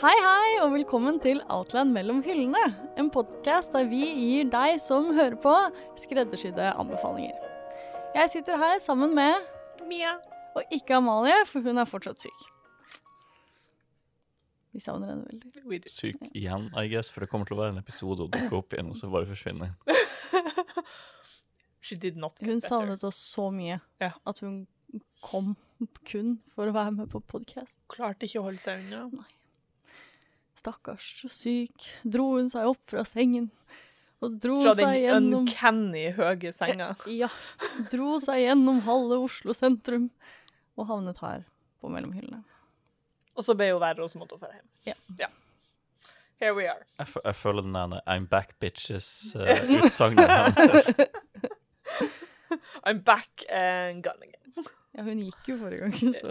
Hei, hei, og velkommen til Outland mellom hyllene. En podkast der vi gir deg som hører på, skreddersydde anbefalinger. Jeg sitter her sammen med Mia. Og ikke Amalie, for hun er fortsatt syk. Vi savner henne veldig. Syk igjen, I guess, for det kommer til å være en episode å dukke opp igjen, og så bare forsvinne. She did not get Hun better. savnet oss så mye yeah. at hun kom kun for å være med på podkast. Klarte ikke å holde seg unna. Stakkars, så syk. Dro hun seg opp fra sengen og dro Fra seg den gjennom uncanny høye senga. Ja. Dro seg gjennom halve Oslo sentrum og havnet her på mellomhyllene. Og så ble hun verre, og så måtte hun dra hjem. Ja. Here we are. Jeg, jeg føler den der I'm back bitches-utsagnet hennes. I'm back and gone again. Ja, hun gikk jo forrige gang, så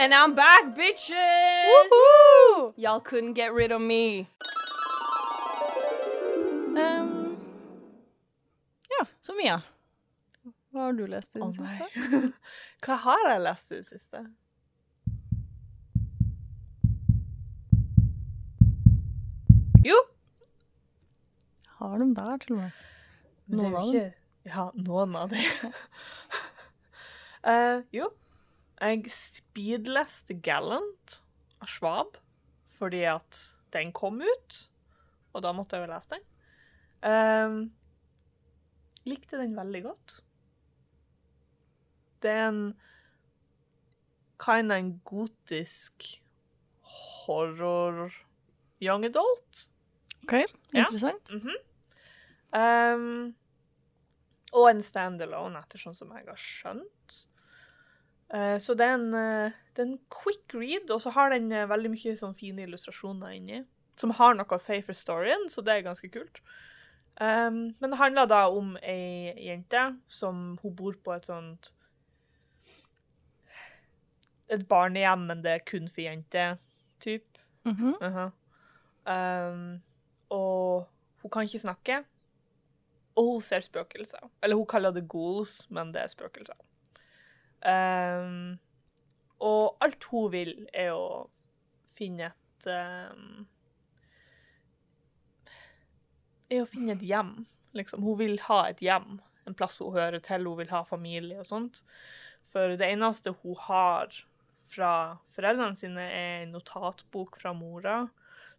And I'm back, bitches! Y'all couldn't get rid of me. Um, Ja, så Mia. Hva har du lest i det den siste? Hva har jeg lest i det siste? Jo, Har de der, til og med? Noen av dem. Ja, noen av dem. uh, jo, jeg speedleste Gallant av Schwab fordi at den kom ut, og da måtte jeg jo lese den. Uh, likte den veldig godt. Det er en kind of en gotisk horror young adult. OK, Ja. interessant. -hmm. Ehm, og en standalone, etter sånn som jeg har skjønt. Eh, så det er, en, eh, det er en quick read, og så har den eh, veldig mye sånn fine illustrasjoner inni, som har noe å si for storyen, så det er ganske kult. Um, men det handler da om ei jente som hun bor på et sånt Et barnehjem, men det er kun for jenter, typ. Mhm. -huh. Um, og hun kan ikke snakke. Og hun ser spøkelser. Eller hun kaller det ghouls, men det er spøkelser. Um, og alt hun vil, er å finne et um, Er å finne et hjem, liksom. Hun vil ha et hjem, en plass hun hører til. Hun vil ha familie og sånt. For det eneste hun har fra foreldrene sine, er en notatbok fra mora,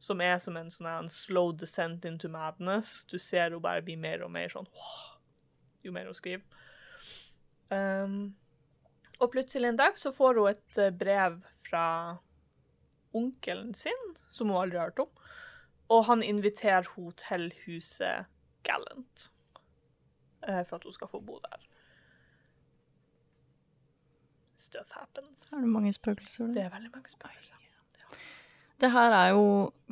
som er som en sånn slow descent into madness. Du ser hun bare bli mer og mer sånn jo mer hun skriver. Um, og plutselig en dag så får hun et eh, brev fra onkelen sin, som hun aldri har hørt om, og han inviterer henne til huset Gallant eh, for at hun skal få bo der. Stuff happens. Er det mange spøkelser? Det er veldig mange spøkelser. Det her er jo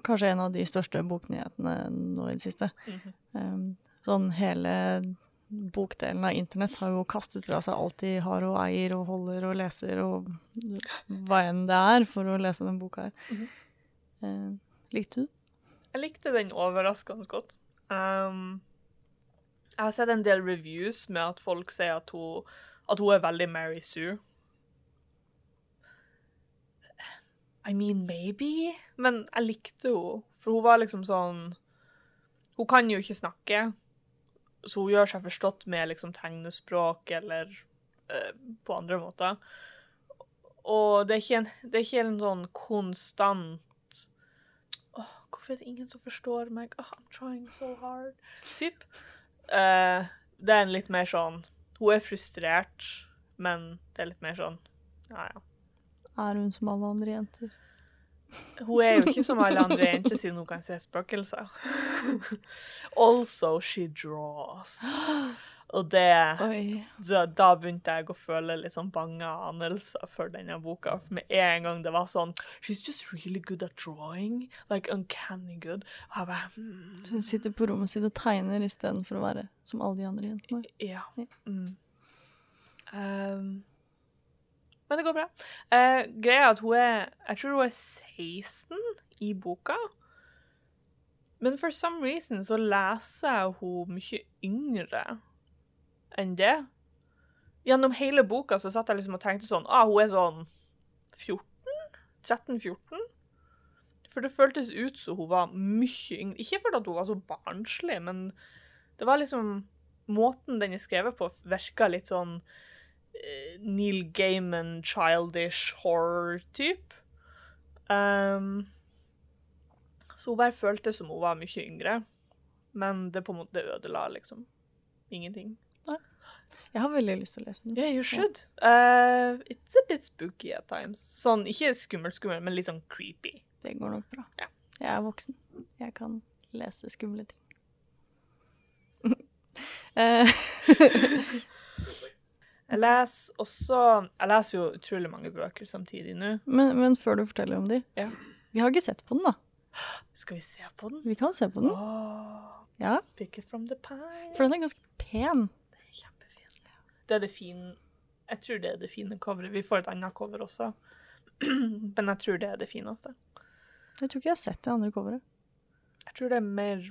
kanskje en av de største boknyhetene nå i det siste. Mhm. Um, sånn hele bokdelen av internett har jo kastet fra seg alt de har og eier og holder og leser og hva enn det er for å lese den boka her. Mm -hmm. uh, likte du den? Jeg likte den overraskende godt. Um, jeg har sett en del reviews med at folk sier at hun, at hun er veldig Mary Sue. I mean, maybe, men jeg likte henne. For hun var liksom sånn Hun kan jo ikke snakke, så hun gjør seg forstått med liksom tegnespråk eller uh, på andre måter. Og det er en, det er ikke en sånn konstant oh, hvorfor er det ingen som forstår meg? Oh, I'm trying so hard. Typ. Uh, det er en litt mer sånn Hun er frustrert, men det er litt mer sånn Ja, ja. Er hun som alle andre jenter? Hun er jo ikke som alle andre jenter siden hun kan se spøkelser. also, she draws. Og det da, da begynte jeg å føle litt sånn bange anelser for denne boka. For med en gang det var sånn She's just really good at drawing. Like uncanny good. Og jeg bare hmm, Hun sitter på rommet sitt og tegner istedenfor å være som alle de andre jentene. Ja. Ja. Mm. Um, men det går bra. Uh, greia er at hun er Jeg tror hun er 16 i boka. Men for some reason så leser jeg hun mye yngre enn det. gjennom hele boka så satt jeg liksom og tenkte sånn Ah, hun er sånn 14? 13-14? For det føltes ut som hun var mye yngre. Ikke fordi hun var så barnslig, men det var liksom Måten den er skrevet på, virka litt sånn Neil Gaiman, childish horror-type. Um, så hun bare følte som hun var mye yngre. Men det på en måte ødela liksom ingenting. Jeg har veldig lyst til å lese den. Yeah, you should. Uh, it's a bit spooky at times. Sånn, ikke skummelt, skummelt, men litt sånn creepy. Det går nok bra. Yeah. Jeg er voksen. Jeg kan lese skumle ting. Eh, Jeg leser også Jeg leser jo utrolig mange bøker samtidig nå. men, men før du forteller om de Ja. Vi har ikke sett på den, da. Skal vi se på den? Vi kan se på den. Oh, Ja, pick it from the pie. For den er ganske pen. Kjempefin. Det er det fine Jeg tror det er det fine coveret. Vi får et annet cover også. Men jeg tror det er det fineste. Jeg tror ikke jeg har sett det andre coveret. Jeg tror det er mer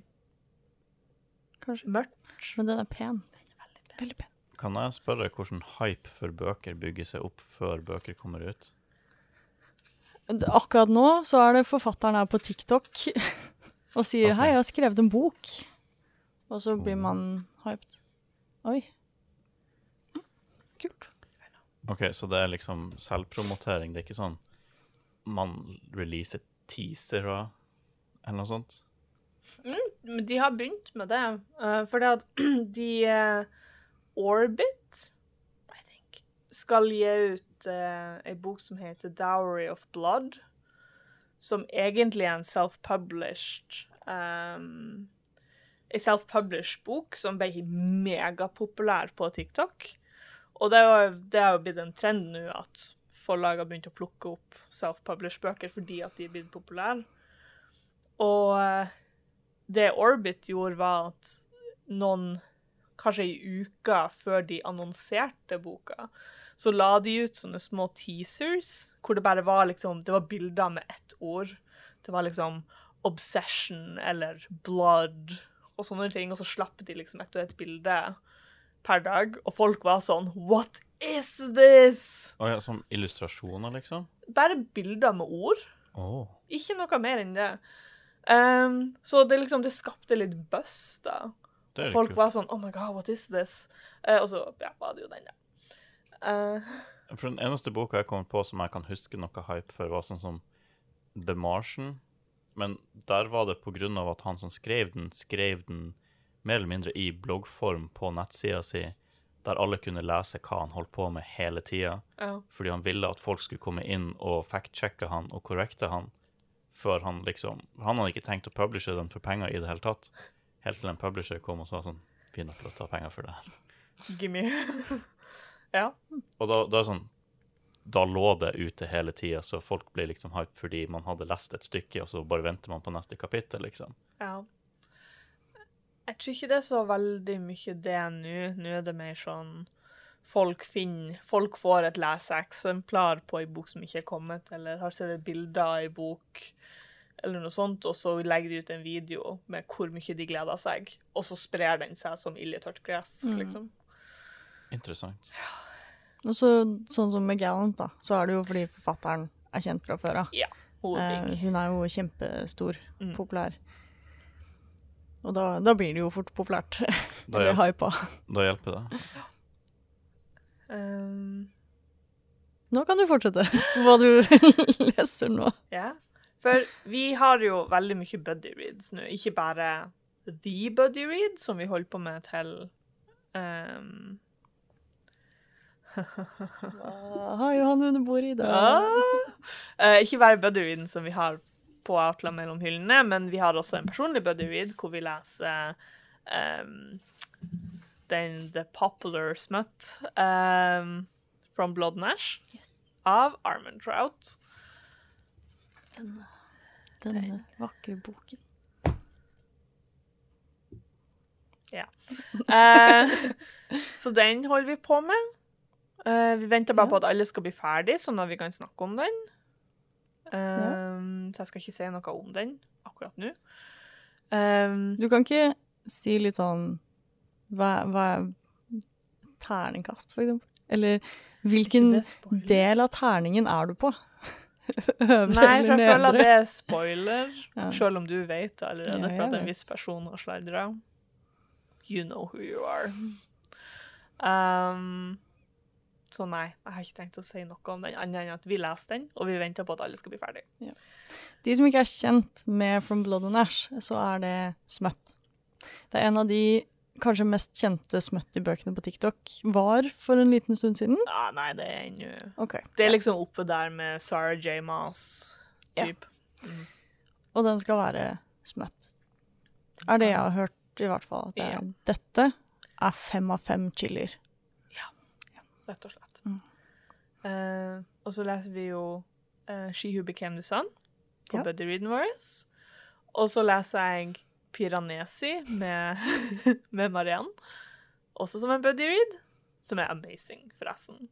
Kanskje. mørkt. Men den er pen. Veldig pen. Kan jeg spørre hvordan hype for bøker bygger seg opp før bøker kommer ut? Akkurat nå så er det forfatteren her på TikTok og sier okay. 'hei, jeg har skrevet en bok'. Og så blir man hyped. Oi. Kult. Ok, så det er liksom selvpromotering. Det er ikke sånn man releaser teaser og eller noe sånt? Mm, de har begynt med det. Uh, for det at de eh, Orbit, I think, skal gi ut uh, ei bok som heter 'Dowry of Blood'. Som egentlig er en self-published um, Ei self-published bok som ble megapopulær på TikTok. Og det har jo blitt en trend nå at forlag har begynt å plukke opp self-published bøker fordi at de er blitt populære. Og eh, det Orbit gjorde, var at noen Kanskje ei uke før de annonserte boka, så la de ut sånne små teasers hvor det bare var liksom Det var bilder med ett ord. Det var liksom 'obsession' eller 'blood' og sånne ting, og så slapp de liksom ett og ett bilde per dag, og folk var sånn 'What is this?' Oh, ja, som illustrasjoner, liksom? Bare bilder med ord. Oh. Ikke noe mer enn det. Um, så det liksom, det skapte litt buzz, da. Er Folk kult. var sånn Oh my god, what is this? Uh, og så ja, var det jo den, ja. Uh, For den eneste boka jeg kom på som jeg kan huske noe hype for, var sånn som The Martian. Men der var det på grunn av at han som skrev den, skrev den mer eller mindre i bloggform på nettsida si, der alle kunne lese hva han holdt på med hele tida. ja. Fordi han ville at folk skulle komme inn og fact-sjekke han og korrekte han før han liksom Han hadde ikke tenkt å publishe den for penger i det hele tatt. Helt til en publisher kom og sa sånn Vi er nødt til å ta penger for det her. Gimme. ja. Og da, da sånn Da lå det ute hele tida, så folk ble liksom hype fordi man hadde lest et stykke, og så bare venter man på neste kapittel, liksom. ja. Jeg tror ikke det er så veldig mye det nå. Nå er det mer sånn folk finner Folk får et leseeksemplar på ei bok som ikke er kommet, eller har sett et bilde av ei bok, eller noe sånt, og så legger de ut en video med hvor mye de gleder seg, og så sprer den seg som ild i tørt gress, Mm. liksom. Interessant. Og så, sånn som med Gallant, da, så er det jo fordi forfatteren er kjent fra før av. Hun er Eh, hun er jo kjempestor, Mm. populær. Og da, da blir det jo fort populært. Da, Eller hjel hypa. da hjelper det. Um, Nå kan du fortsette på hva du leser nå. Ja, for vi har jo veldig mye buddy reads nå. Ikke bare the buddy read, som vi holder på med til um, Hva har Johan under bordet i dag? ah, Ikke bare buddy readen som vi har på Outland mellom hyllene, men vi har også en personlig buddy read hvor vi leser um, den The Popular Smut um, from Blood Nash yes. av Armand Trout. Denne vakre boken. Eh, så den holder vi på med. Eh, vi venter bare på at alle skal bli ferdig, sånn at vi kan snakke om den. Eh, Så jeg skal ikke si noe om den akkurat nå. Eh, Du kan ikke si litt sånn Hva, hva er terningkast, for eksempel? Eller hvilken del av terningen er du på? Øvre Nei, for jeg føler at det er spoiler, Ja. selv om du vet det allerede, Ja, for at en viss person har sladra. You know who you are. Um, så nei, jeg har ikke tenkt å si noe om den, annet enn at vi leser den, og vi venter på at alle skal bli ferdig. De som ikke er kjent med From Blood and Ash, så er det smøtt. Det er en av de kanskje mest kjente smøtt-bøkene på TikTok. Var for en liten stund siden. Ja, nei, det er ennå okay. Det er liksom oppe der med Sarah J. Maas, Ja. typ. Og den skal være smøtt. Er det jeg har hørt, i hvert fall. At det er, Ja. Dette er fem av fem chilier. rett og slett. Mm. Uh, og så leser vi jo uh, She Who Became the Sun på Ja. Buddy Reading Wars. Og så leser jeg Piranesi med, med Marianne, også som en buddy read, som er amazing, forresten.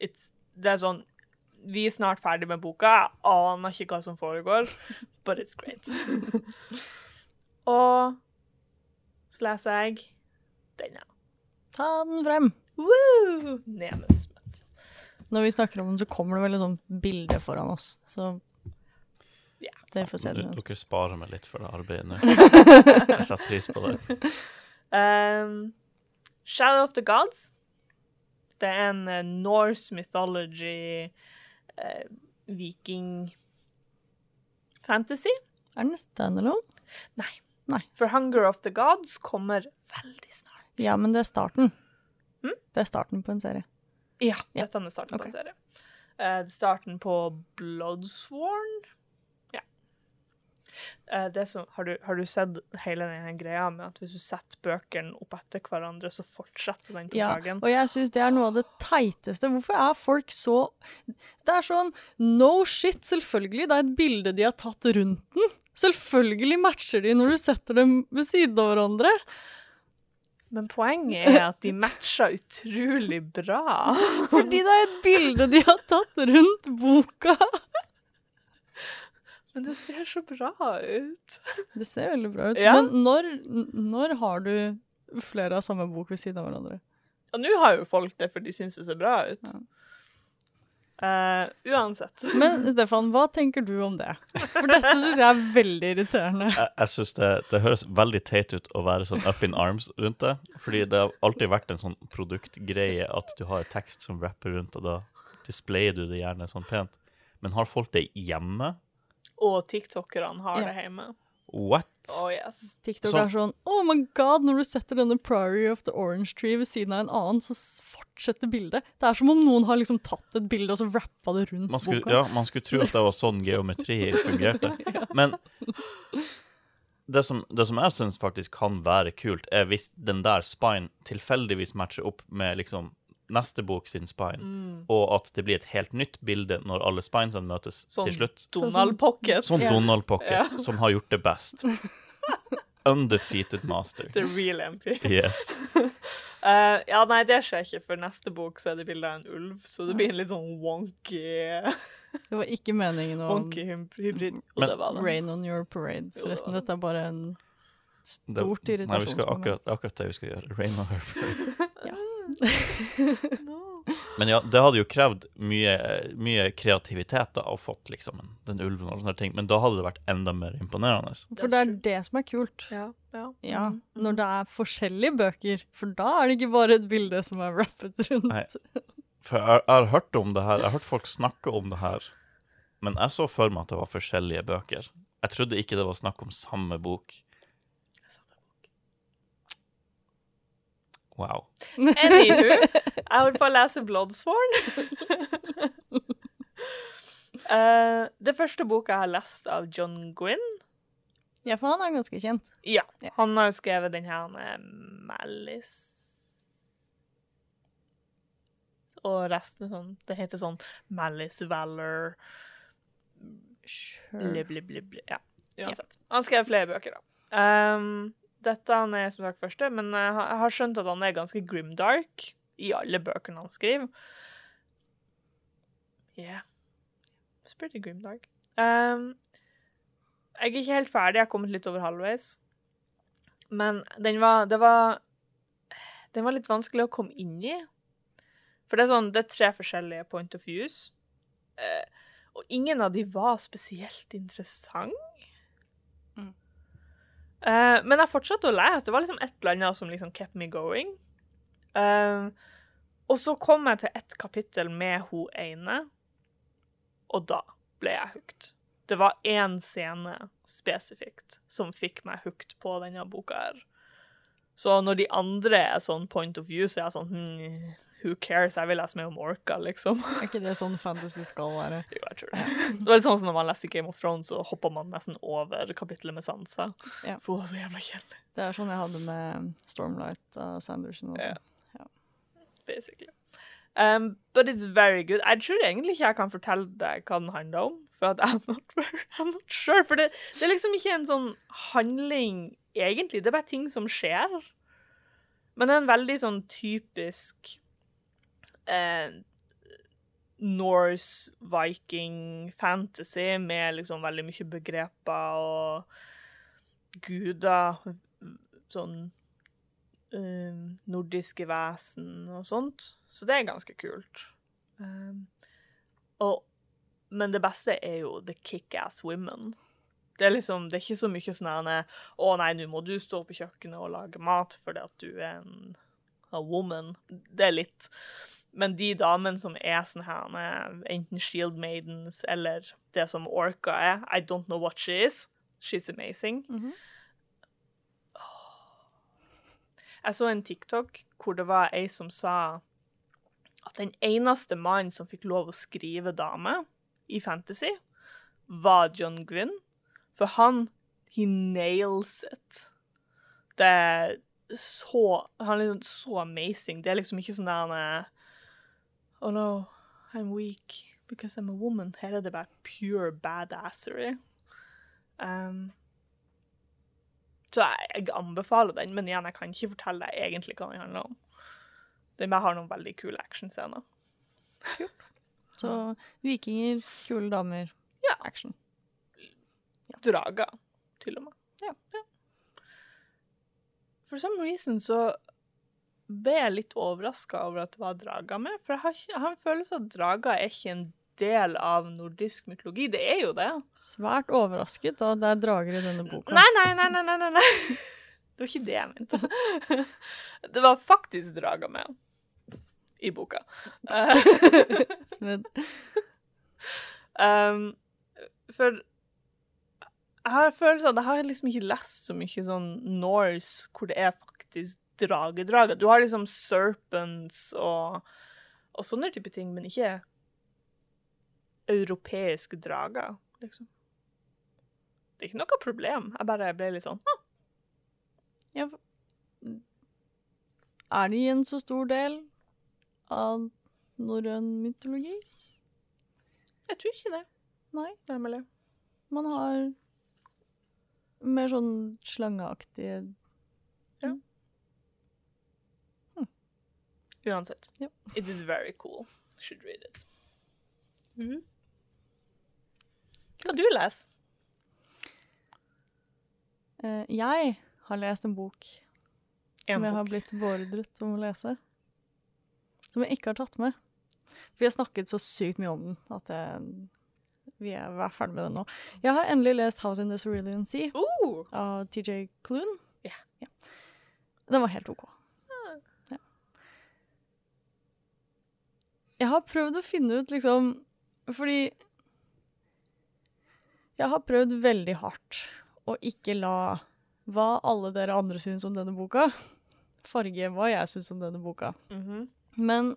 It's, det er sånn Vi er snart ferdig med boka, jeg aner ikke hva som foregår, but it's great. og så leser jeg denne. Ta den frem. Woo! Nemus. Når vi snakker om den, så kommer det vel et sånt bilde foran oss. Så Ja. dere får se Du- Dere sparer meg litt for det arbeidet nå. Jeg setter pris på det. Um, Shadow of the Gods. Det er en uh, Norse mythology uh, viking fantasy. Er den standalone? Nei. Nei. For Hunger of the Gods kommer veldig snart. Ja, men det er starten. Hm? Det er starten på en serie. Ja, Ja. dette er starten på en serie. Uh, det starten på Bloodsworn. Eh, det som, har, du, har du sett hele den greia med at hvis du setter bøkene opp etter hverandre, så fortsetter den på Ja, dagen? og jeg syns det er noe av det teiteste. Hvorfor er folk så Det er sånn no shit, selvfølgelig. Det er et bilde de har tatt rundt den. Selvfølgelig matcher de når du setter dem ved siden av hverandre. Men poenget er at de matcher utrolig bra. Fordi det er et bilde de har tatt rundt boka. Men det ser så bra ut. Det ser veldig bra ut. Ja. Men når, når har du flere av samme bok ved siden av hverandre? Ja, nå har jo folk det, for de syns det ser bra ut. Ja. Uh, uansett. Men Stefan, hva tenker du om det? For dette syns jeg er veldig irriterende. Jeg, jeg synes det, det høres veldig teit ut å være sånn up in arms rundt det. Fordi det har alltid vært en sånn produktgreie at du har tekst som rapper rundt, og da displayer du det gjerne sånn pent. Men har folk det hjemme? Og tiktokerne har Ja. det hjemme. What? Oh yes. TikTok Så- er sånn Oh my god, når du setter denne Priory of the Orange Tree ved siden av en annen, så fortsetter bildet. Det er som om noen har liksom tatt et bilde og så rappa det rundt Man skulle, boka. ja, man skulle tro at det var sånn geometri fungerte. Men det som, det som jeg syns faktisk kan være kult, er hvis den der spine tilfeldigvis matcher opp med liksom neste bok sin spine, Mm. og at det blir et helt nytt bilde når alle spinesene møtes Sånn til slutt. Donald Pocket. Sånn Ja. Donald Pocket, Ja. som har gjort det best. Undefeated master. The real MP. Yes. uh, ja, nei, det skjer ikke, for neste bok så er det bilde av en ulv, så det blir en litt sånn wonky, Det var ikke meningen å wonky hybrid. Men- det var det. rain on your parade. Forresten, dette er bare en stort stort nei, vi skal akkurat, akkurat det vi skal gjøre. Rain on her. No. Men ja, det hadde jo krevd mye, mye kreativitet da, å fått liksom den ulven og sånne ting, men da hadde det vært enda mer imponerende. For det er det som er kult. Ja, ja. Ja, Mhm. Når det er forskjellige bøker. For da er det ikke bare et bilde som er rappet rundt. Nei. For jeg, jeg har hørt om det her, jeg har hørt folk snakke om det her, men jeg så for meg at det var forskjellige bøker. Jeg trodde ikke det var snakk om samme bok. Wow. Anywho, jeg holder på å lese Bloodsworn. uh, det første boka jeg har lest av John Gwynn Ja, for han er ganske kjent. Ja, Ja. han har jo skrevet den her eh, Malice Og resten sånn Det heter sånn Malice Valor Bli, bli, bli, bli. Ja, uansett. Han skrev flere bøker, da. Um, dette han er som sagt første, men jeg har- skjønt at han er ganske grimdark i alle bøkene han skriver. Yeah. It's pretty grimdark. Um, jeg er ikke helt ferdig, jeg har kommet litt over halvveis. Men den var Det var Den var litt vanskelig å komme inn i. For det er sånn, det er tre forskjellige point of views. Uh, og ingen av de var spesielt interessant. Eh, men jeg fortsatte å lese. Det var liksom et eller annet som liksom kept me going. Uh, og så kom jeg til et kapittel med hun ene, og da ble jeg hooked. Det var én scene spesifikt som fikk meg hooked på denne boka her. Så når de andre er sånn point of view, så er jeg sånn hmm, Who cares? Jeg vil lese mer om Orca, liksom. Er ikke det sånn fantasy skal være? Jo, jeg tror det. Det var litt sånn som når man leser Game of Thrones, så hopper man nesten over kapittelet med Sansa. Ja. For hun var så jævla kjedelig, Det er sånn jeg hadde med Stormlight av Sanderson også. Ja. basically. Um, but it's very good. Jeg tror egentlig ikke jeg kan fortelle deg hva den handler om, for at I'm not, very, I'm not sure. For det, det er liksom ikke en sånn handling, egentlig. Det er bare ting som skjer. Men det er en veldig sånn typisk eh, Norse viking fantasy med liksom veldig mye begreper og guder, sånn eh, nordiske vesen og sånt. Så det er ganske kult. Um, og, men det beste er jo the kick-ass women. Det er liksom, det er ikke så mye sånn at Å nei, nå må du stå på kjøkkenet og lage mat fordi at du er en a woman. Det er litt Men de damene som er sånn her, enten Shield Maidens eller det som Orca er I don't know what she is. She's amazing. Mhm. Jeg så en TikTok hvor det var ei som sa at den eneste mannen som fikk lov å skrive dame i fantasy, var John Gwynn. For han He nails it. Det er så Han er liksom så amazing. Det er liksom ikke sånn der han er Oh no, I'm weak because I'm a woman. Her er det bare pure badassery. Um, så jeg, jeg anbefaler den, men igjen, jeg kan ikke fortelle deg egentlig hva den handler om. Den bare har noen veldig kule actionscener. Så vikinger, kule damer, Ja. action. Drager, til og med. Ja. For some reason så ble jeg litt overraska over at det var drager med. For jeg har, ikke, jeg har en følelse av at drager er ikke en del av nordisk mytologi. Det er jo det. Svært overrasket da det er drager i denne boka. Nei, nei, nei, nei, nei, nei. Det var ikke det jeg mente. Det var faktisk drager med i boka. Smed. Um, for jeg har følelsen av at jeg har liksom ikke lest så mye sånn Norse hvor det er faktisk dragedrager. Du har liksom serpents og, og sånne type ting, men ikke europeiske drager, liksom. Det er ikke noe problem. Jeg bare ble litt sånn ah, Ja, er de en så stor del av norrøn mytologi? Jeg tror ikke det. Nei. Nemlig. Man har mer sånn slangeaktige Uansett. Ja. It is very cool. Should read it. Mhm. Hva du leser? uh, Jeg har lest en bok En som jeg har blitt beordret om å lese. Som jeg ikke har tatt med. For vi har snakket så sykt mye om den at jeg, vi er er ferdig med den nå. Jeg har endelig lest House in the Cerulean Sea uh! av TJ Klune. Ja. Den var helt OK. Ja. Jeg har prøvd å finne ut, liksom Fordi jeg har prøvd veldig hardt å ikke la hva alle dere andre syns om denne boka, farge hva jeg syns om denne boka. Mhm. Men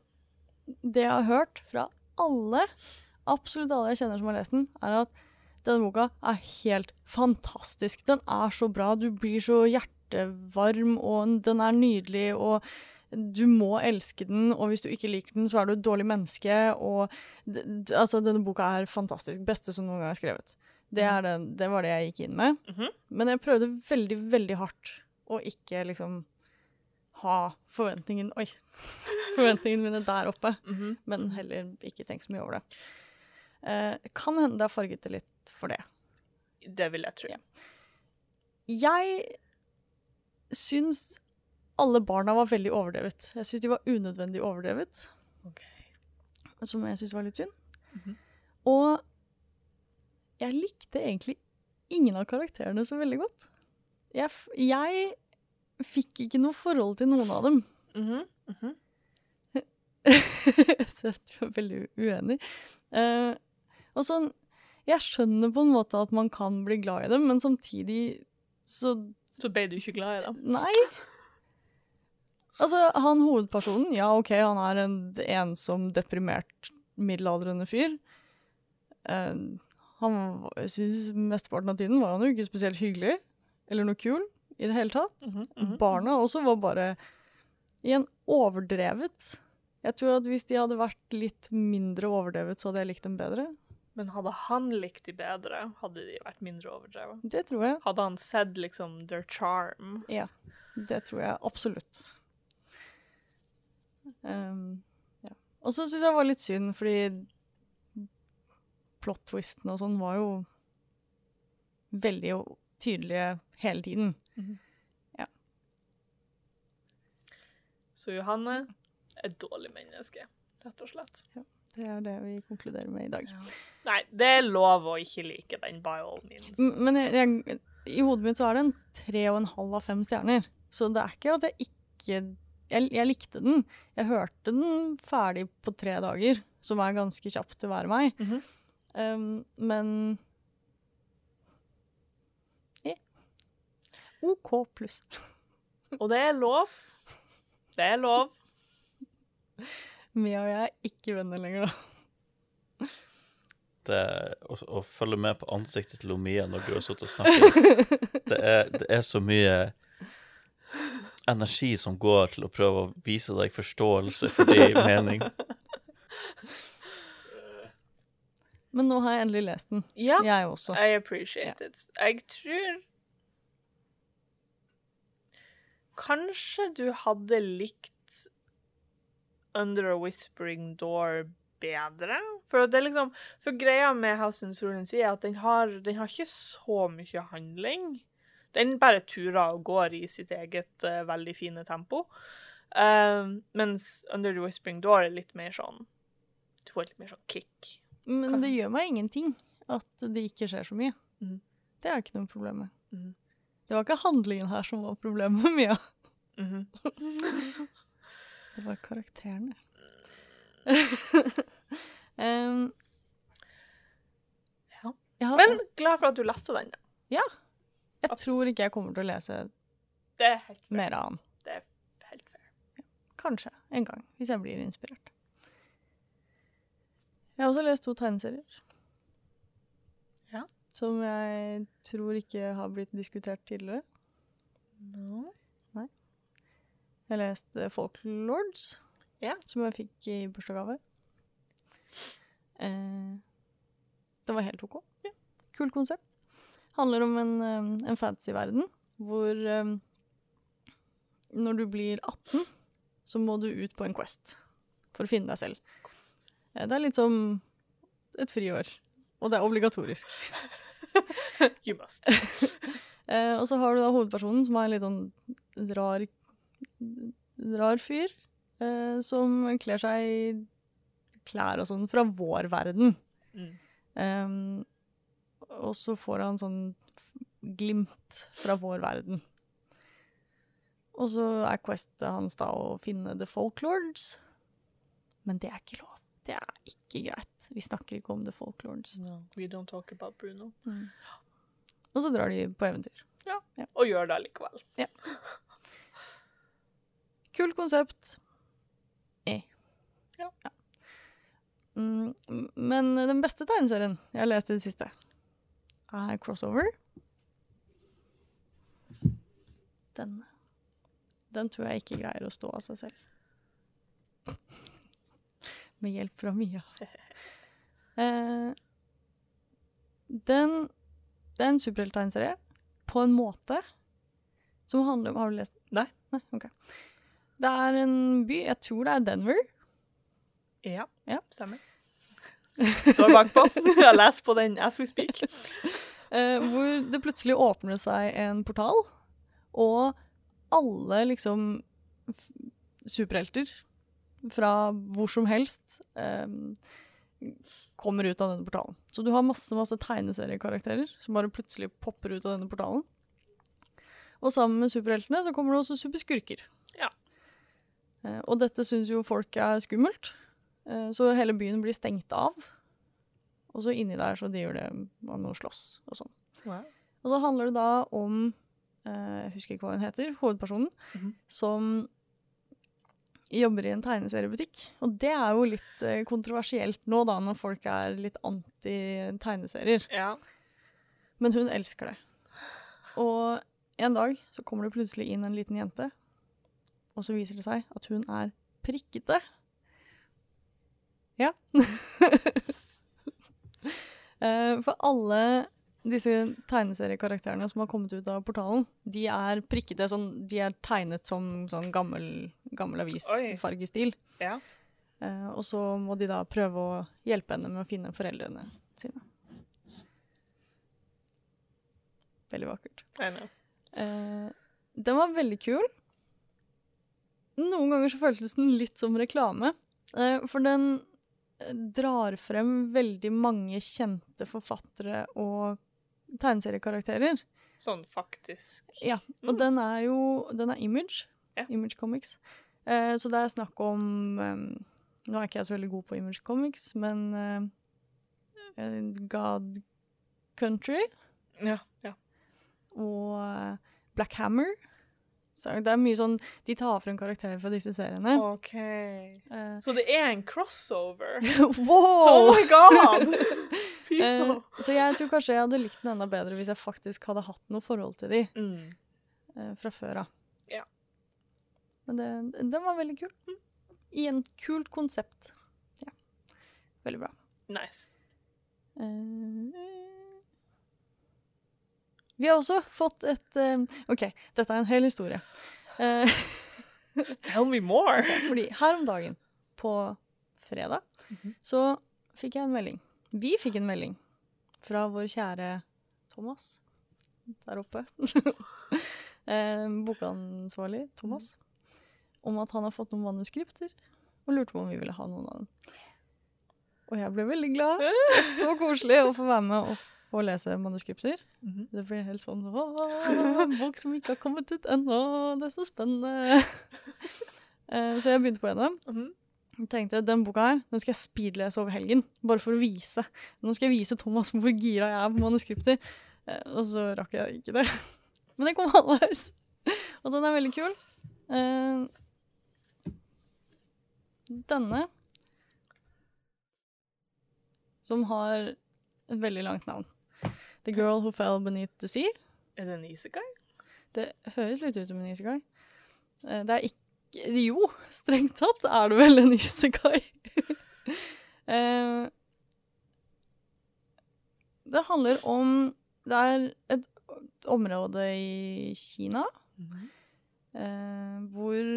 det jeg har hørt fra alle, absolutt alle jeg kjenner som har lest den, er at denne boka er helt fantastisk. Den er så bra, du blir så hjertevarm, og den er nydelig, og du må elske den, og hvis du ikke liker den, så er du et dårlig menneske, og altså, denne boka er fantastisk. Beste som noen gang er skrevet. Det, er den, det var det jeg gikk inn med. Mhm. Men jeg prøvde veldig, veldig hardt å ikke liksom ha forventningen Oi! Forventningene mine der oppe. Mhm. Men heller ikke tenk så mye over det. Eh, kan hende det har farget det litt for det. Det vil jeg tro. Ja. Jeg syns alle barna var veldig overdrevet. Jeg syns de var unødvendig overdrevet. Ok. som jeg syns var litt synd. Mhm. Og jeg likte egentlig ingen av karakterene så veldig godt. Jeg, jeg fikk ikke noe forhold til noen av dem. Mhm, mhm. så jeg er veldig uenig. Uh, og sånn, jeg skjønner på en måte at man kan bli glad i dem, men samtidig så Så ble du ikke glad i dem? Nei. Altså, han hovedpersonen, ja, OK, han er en ensom, deprimert, middelaldrende fyr. Uh, han, synes mesteparten av tiden var han jo ikke spesielt hyggelig, eller noe kul, i det hele tatt. Mhm, mhm. Barna også var bare igjen overdrevet. Jeg tror at hvis de hadde vært litt mindre overdrevet, så hadde jeg likt dem bedre. Men hadde han likt de bedre, hadde de vært mindre overdrevet. Det tror jeg. Hadde han sett liksom their charm? Ja, det tror jeg absolutt. Um, ja. Og så syns jeg det var litt synd, fordi plot-twisten og sånn var jo veldig tydelige hele tiden. ja Så Johanne er et dårlig menneske, rett og slett. Det er det vi konkluderer med i dag. Nei, det er lov å ikke like den, by all means. Men jeg, jeg, i hodet mitt så er det en tre og en halv av fem stjerner. Så det er ikke at jeg ikke jeg, jeg likte den. Jeg hørte den ferdig på tre dager, som er ganske kjapt til å være meg. Mhm. um, men ja. OK pluss. Og det er lov. Det er lov. Mia og jeg er ikke venner lenger, da. Det å, å følge med på ansiktet til Mia når du har sittet og snakket, det er, det er så mye energi som går til å prøve å vise deg forståelse for din mening. Men nå har jeg endelig lest den. Ja, Jeg også. I appreciate it. Jeg tror Kanskje du hadde likt Under a Whispering Door bedre? For det er liksom For greia med House and Sword and er at den har, den har ikke så mye handling. Den bare turer og går i sitt eget uh, veldig fine tempo. Uh, mens Under the Whispering Door er litt mer sånn Du får litt mer sånn kick. Men Kan- det gjør meg ingenting at det ikke skjer så mye. Mm. Det er ikke noe problem med. Mm. Det var ikke handlingen her som var problemet med Mia. -hmm. Det var karakterene. um, Ja. Men glad for at du leste den. da. Jeg tror ikke jeg kommer til å lese Det er helt mer av han. Det er helt fair. Kanskje en gang, hvis jeg blir inspirert. Jeg har også lest to tegneserier. Ja. Som jeg tror ikke har blitt diskutert tidligere. No. Jeg har lest eh, Folklords, Ja. som jeg fikk i bursdagsgave. Eh, det var helt OK. Ja. Kult konsept. Handler om en, eh, en fantasyverden hvor um, når du blir 18, så må du ut på en quest for å finne deg selv. Eh, det er litt som et friår, og det er obligatorisk. You must. Eh, og så har du da hovedpersonen, som er en litt sånn rar, rar fyr, eh, som kler seg i klær og sånn fra vår verden. Mm. Um, og så får han sånn glimt fra vår verden. Og så er questet hans da å finne The Folklords. Men det er ikke lov. Det er ikke greit. Vi snakker ikke om The Folklords. No, we don't talk about Bruno. Og så drar de på eventyr. Ja, Og gjør det likevel. Kult konsept. Eh. Ja. Mm, men den beste tegneserien jeg har lest i det siste, er Crossover. Den, den tror jeg ikke greier å stå av seg selv. Med hjelp fra Mia. Eh, den, det er en superhelttegnserie på en måte som handler om Har du lest den? Nei. Nei, ok. Det er en by, jeg tror det er Denver. Ja, Ja. stemmer. Står bakpå. Jeg leser på den as we speak. Eh, hvor det plutselig åpner seg en portal, og alle liksom superhelter fra hvor som helst eh, kommer ut av denne portalen. Så du har masse masse tegneseriekarakterer som bare plutselig popper ut av denne portalen. Og sammen med superheltene så kommer det også superskurker. Ja. Eh, og dette syns jo folk er skummelt, så hele byen blir stengt av. Og så inni der så driver det man må slåss og sånn. Wow. Og så handler det da om eh, Jeg husker ikke hva hun heter, hovedpersonen, Mhm. som jobber i en tegneseriebutikk. Og det er jo litt eh, kontroversielt nå, da, når folk er litt anti-tegneserier. Ja. Men hun elsker det. Og en dag så kommer det plutselig inn en liten jente, og så viser det seg at hun er prikkete. Ja. Eh, For alle disse tegneseriekarakterene som har kommet ut av portalen, de er prikkete. Sånn, de er tegnet som sånn gammel, gammel avisfargestil. Ja. Eh, og så må de da prøve å hjelpe henne med å finne foreldrene sine. Veldig vakkert. Eh, den var veldig kul. Noen ganger så føltes den litt som reklame. eh, for den drar frem veldig mange kjente forfattere og tegneseriekarakterer. Sånn faktisk. Ja, og Mm. den er jo Den er Image. Ja. Image Comics. Eh, så det er snakk om um, Nå er ikke jeg så veldig god på Image Comics, men eh, God Country Ja. ja. og eh, Black Hammer. Så det er mye sånn De tar frem karakterer fra disse seriene. OK. Uh, Så det er en crossover? wow! Oh my god! uh, så jeg tror kanskje jeg hadde likt den enda bedre hvis jeg faktisk hadde hatt noe forhold til de Mm. uh, fra før av. Ja. Men det, den var veldig kul. I en kult konsept. Ja. Veldig bra. Nice. Eh, vi har også fått et eh, OK, dette er en hel historie. Eh, Tell me more. fordi her om dagen, på fredag, Mhm. så fikk jeg en melding. Vi fikk en melding fra vår kjære Thomas der oppe. eh, bokansvarlig Thomas. Om at han har fått noen manuskripter, og lurte på om vi ville ha noen av dem. Og jeg ble veldig glad. Så koselig å få være med og få lese manuskripter. -hmm. Det blir helt sånn en bok som ikke har kommet ut ennå. Det er så spennende. Eh, så jeg begynte på en av dem. Mhm. Jeg tenkte den boka her, den skal jeg speedlese over helgen. Bare for å vise. Nå skal jeg vise Thomas hvor gira jeg er på manuskripter. Eh, og så rakk jeg ikke det. Men det kom halvveis. Og den er veldig kul. Eh, denne Som har et veldig langt navn. The Girl Who Fell Beneath the Sea. Er det en isekai? Det høres litt ut som en isekai. Eh, Det er ikke Jo, strengt tatt er det vel en isekai. Eh, det handler om Det er et område i Kina mm. hvor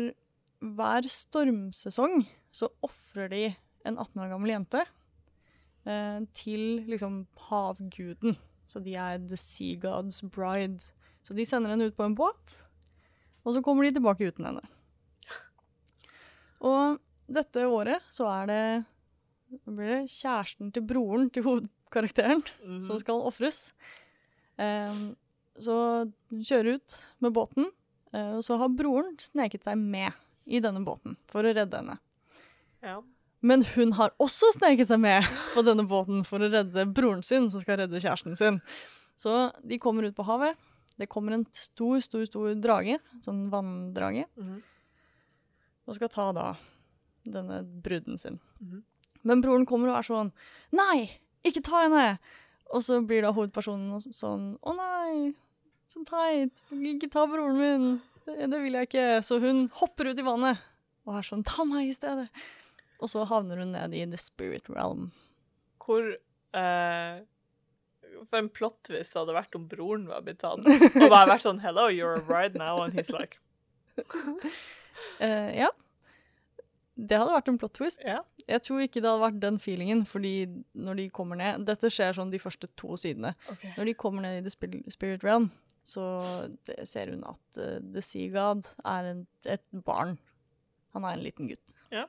hver stormsesong så ofrer de en 18 år gammel jente til liksom havguden. Så de er the sea god's bride. Så de sender henne ut på en båt, og så kommer de tilbake uten henne. Og dette året så er det blir det kjæresten til broren til hovedkarakteren Mhm. som skal ofres. Um, så hun kjører ut med båten, eh, og så har broren sneket seg med i denne båten for å redde henne. Ja. Men hun har også sneket seg med på denne båten for å redde broren sin, som skal redde kjæresten sin. Så de kommer ut på havet. Det kommer en stor, stor, stor drage, sånn vanndrage, Mhm. og skal ta da denne bruden sin. Mhm. Men broren kommer og er sånn Nei, ikke ta henne! Og så blir da hovedpersonen sånn Å nei, så teit. Ikke ta broren min. Det, det vil jeg ikke. Så hun hopper ut i vannet og er sånn Ta meg i stedet. Og så havner hun ned i the spirit realm. Hvor eh, For en plot twist det hadde vært om broren var blitt tatt. Og bare vært sånn Hello, you're a bride now. And he's like Eh, ja. Det hadde vært en plot twist. Yeah. Jeg tror ikke det hadde vært den feelingen, fordi når de kommer ned Dette skjer sånn de første to sidene. Okay. Når de kommer ned i The Spirit Realm, så ser hun at uh, The Sea God er en, et barn. Han er en liten gutt. Ja.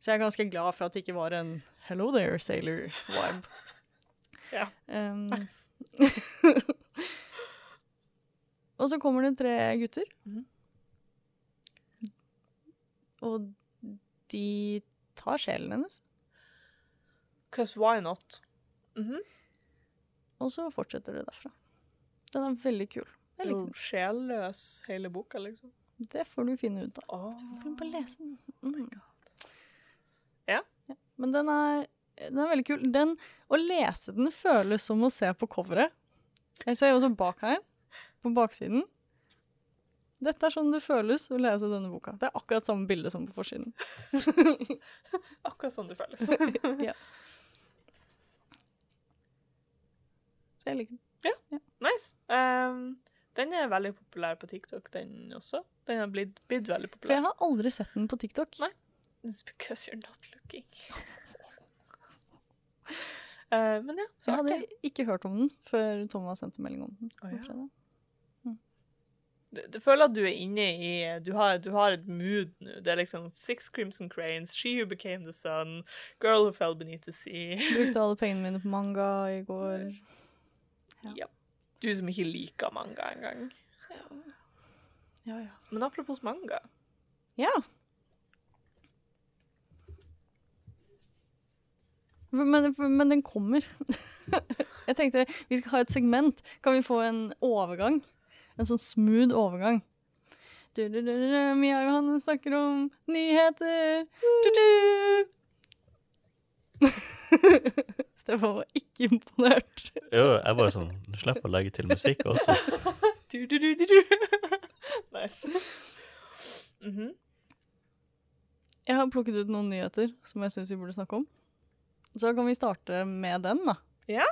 Så jeg er ganske glad for at det ikke var en 'hello there, sailor'-vibe. Ja. Um, Nice. og så kommer det tre gutter. Mhm. Og de tar sjelen hennes, Cause why not? Mhm. og så fortsetter det derfra. Den er veldig kul. Liker Jo. Sjelløs hele boka, liksom. Det får du finne ut av. Oh. Du får lese den. Mm. Ja. Men den er, den er veldig kul. Den, å lese den føles som å se på coveret. Jeg ser også bak her, på baksiden. Dette er sånn det føles å lese denne boka. Det er akkurat samme bilde som på forsiden. Akkurat sånn det føles. ja. Så jeg liker den. Ja, nice. Um, den er veldig populær på TikTok, den også. Den har blitt, blitt veldig For jeg har aldri sett den på TikTok. Nei. It's because you're not looking. uh, men ja, så Jeg hadde artig. ikke hørt om den før Thomas sendte melding om den. Oh, ja. fredag. Du, du føler at du er inne i Du har, du har et mood nå. Det er liksom Six Crimson Cranes, She Who Became the Sun, Girl Who Fell Beneath the Sea. Brukte alle pengene mine på manga i går. Ja. Ja. Du som ikke liker manga engang. Ja, ja. Men apropos manga. Ja. Men, men den kommer. Jeg tenkte vi skal ha et segment. Kan vi få en overgang? En sånn smooth overgang. Du, du, du, du, Mia Johanne snakker om nyheter. Stefan var ikke imponert. Jo, jeg bare sånn Du slipper å legge til musikk også. Du, du, du, du, nice. -hmm. Jeg har plukket ut noen nyheter som jeg syns vi burde snakke om. Så kan vi starte med den, da. Ja.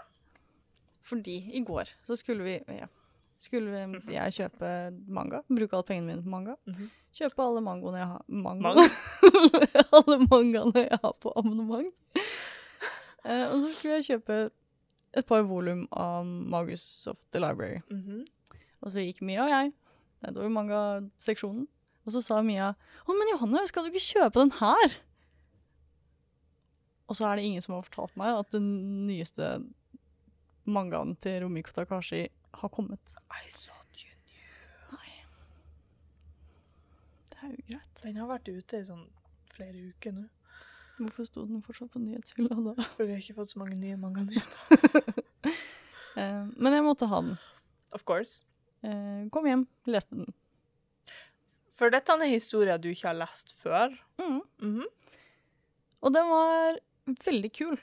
Fordi i går så skulle vi ja, skulle vi- jeg kjøpe manga. Bruke alle pengene mine på manga. Mhm. Kjøpe alle mangoene jeg har mango. Mang? alle mangaene jeg har på abonnement. uh, og så skulle jeg kjøpe et par volum av Magus of the Library. Mhm. Og så gikk Mia og jeg nedover mangaseksjonen. Og så sa Mia Å, men Johanne, skal du ikke kjøpe den her? Og så er det ingen som har fortalt meg at den nyeste mangaen til Romiko Takashi har kommet. I thought you knew. Nei. Det er ugreit. Den har vært ute i sånn flere uker nå. Hvorfor sto den fortsatt på nyhetshylla da? Fordi jeg har ikke fått så mange nye manga-nyheter. Eh, men jeg måtte ha den. Of course. Eh, kom hjem, leste den. For dette er historier du ikke har lest før. Mm. Mhm. Og den var veldig kul.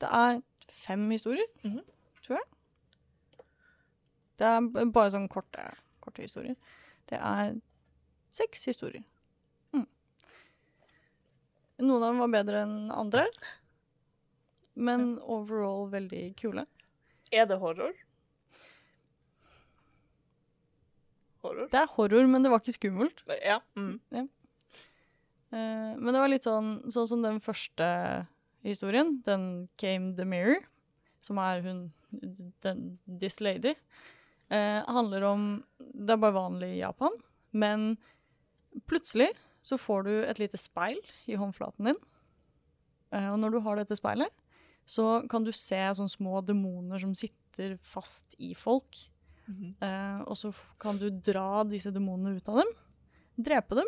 Det er fem historier, Mhm. tror jeg. Det er bare sånn korte, korte historier. Det er seks historier. Mm. Noen av dem var bedre enn andre, men overall veldig kule. Er det horror? Horror? Det er horror, men det var ikke skummelt. Ja. Mm. Eh, men det var litt sånn, sånn som den første historien, den Came the Mirror, som er hun, den, this lady, eh, handler om, det er bare vanlig i Japan, men plutselig så får du et lite speil i håndflaten din, eh, og når du har dette speilet, så kan du se sånne små demoner som sitter fast i folk, Mhm. Eh, og så kan du dra disse demonene ut av dem, drepe dem,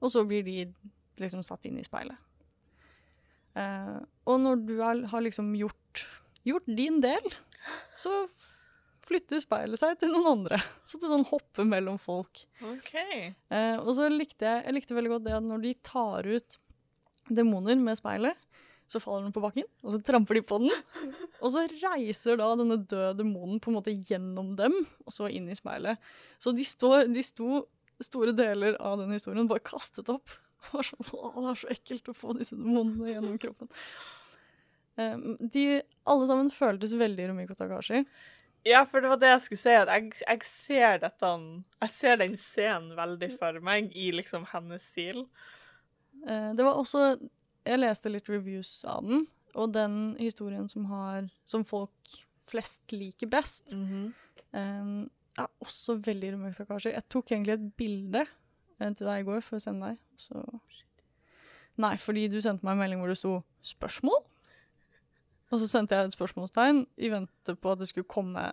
og så blir de liksom satt inn i speilet. Eh, og når du har, har liksom gjort, gjort din del, så flytter speilet seg til noen andre. Så det sånn hopper mellom folk. OK. Eh, og så likte jeg, jeg likte veldig godt det at når de tar ut demoner med speilet, så faller den på bakken, og så tramper de på den. Og så reiser da denne døde demonen på en måte gjennom dem, og så inn i speilet. Så de, stå, de sto store deler av den historien bare kastet opp. Var sånn, å, det er så ekkelt å få disse demonene gjennom kroppen. Eh, de, alle sammen føltes veldig Romiko Takashi. Ja, for det var det jeg skulle si. At jeg, jeg ser dette Jeg ser den scenen veldig for meg i liksom hennes stil. Eh, det var også Jeg leste litt reviews av den, og den historien som, har, som folk flest liker best, mm -hmm. er også veldig Romeo Takashi. Jeg tok egentlig et bilde til deg i går for å sende deg. Så Nei, fordi du sendte meg en melding hvor det sto 'spørsmål'. Og så sendte jeg et spørsmålstegn i vente på at det skulle komme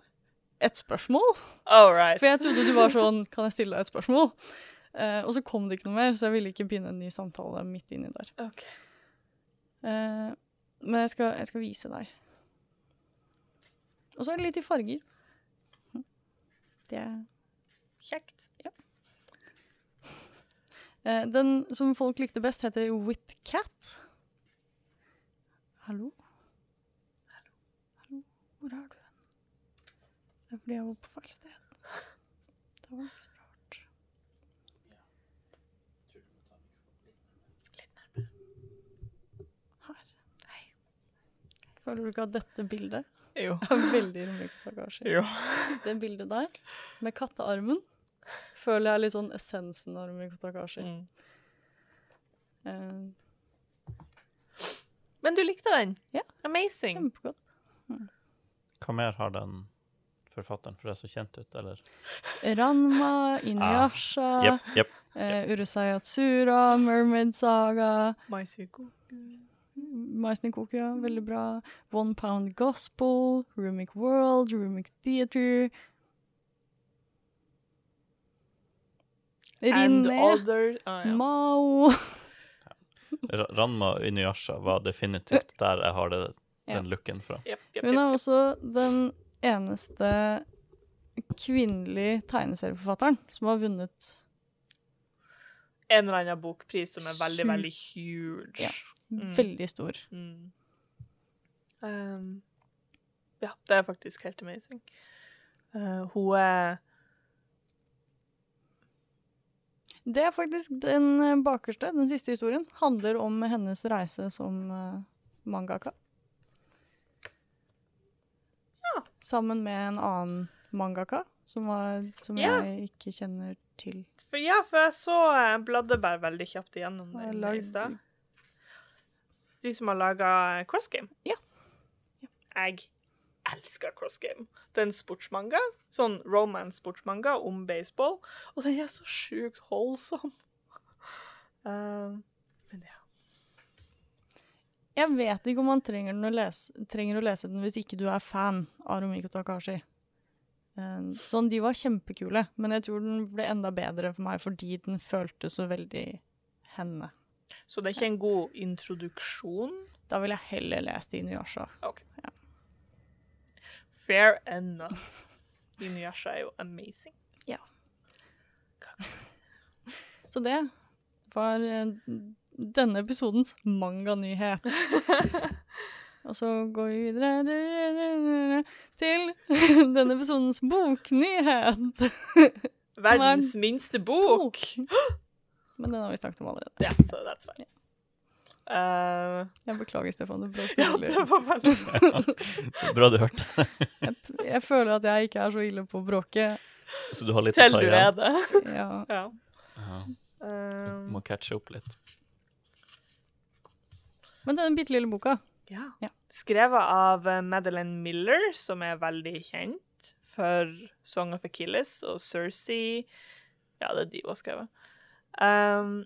et spørsmål. All right. For jeg trodde du var sånn 'kan jeg stille deg et spørsmål'? Eh, og så kom det ikke noe mer, så jeg ville ikke begynne en ny samtale midt inni der. Okay. Eh, men jeg skal, jeg skal vise deg. Og så er det litt i farger. Det er Kjekt. Eh, den som folk likte best, heter Witcat. Hallo? Hallo? Hallo? Hvor er du hen? Det er fordi jeg var på feil sted. Det var ikke så rart. Litt nærmere. Her. Føler du ikke at dette bildet Jo. er veldig Rumiko Takashi? Jo. Det bildet der, med kattearmen, føler jeg er litt sånn essensen av Rumiko Takashi. Mm. Uh. Men du likte den? Ja. Amazing. kjempegodt. Hva mer har den forfatteren, for det er så kjent ut, eller? Ranma, Inuyasha, yep, yep. Uh, Urusei Atsura, Mermaid Saga, Maisuko. Maisnikoku, ja, veldig bra. One Pound Gospel, Rumic World, Rumic Theater. Rinne, other ah, ja. Mao Ranma Inuyasha var definitivt der jeg har det, Ja. den looken fra. Yep, yep, Hun er også den eneste kvinnelige tegneserieforfatteren som har vunnet En eller annen bokpris som er veldig, veldig huge. Ja. Mm. veldig stor. Mm. Um, ja, det er faktisk helt amazing. Uh, hun er Det er faktisk den eh, bakerste, den siste historien, handler om hennes reise som eh, mangaka. Ja. Sammen med en annen mangaka, som, var, som Ja. jeg ikke kjenner til. For ja, for jeg så jeg bladde bare veldig kjapt igjennom det lagd... i stad. De som har laga Cross Game. Ja. Jeg elsker Cross Game. Det er en sportsmanga. Sånn romance-sportsmanga om baseball. Og den er så sjukt holdsom. Uh, men ja. Jeg vet ikke om man trenger, å lese, trenger å lese den hvis ikke du er fan av Romiko Takashi. Eh, Sånn, de var kjempekule, men jeg tror den ble enda bedre for meg fordi den føltes så veldig henne. Så det er ikke en god introduksjon. Da ville jeg heller lest Inuyasha. Fair enough. Inuyasha er jo amazing. Ja. Så det var eh, denne episodens manganyhet. Og så går vi videre til denne episodens boknyhet. Verdens minste bok. Men den har vi snakket om allerede. Ja, så that's fine. Uh, Jeg beklager, Stefan. Det bråkte ja, det var veldig Bra du hørte. Jeg, jeg føler at jeg ikke er så ille på å bråke. Så du har litt Til å ta du er igjen. det. Ja. Ja. Uh, du må catche opp litt. Men den bitte lille boka ja. Ja. Skrevet av eh, Madeleine Miller, som er veldig kjent for Song of Achilles og Cersei. Ja, det er de hun har skrevet. Um,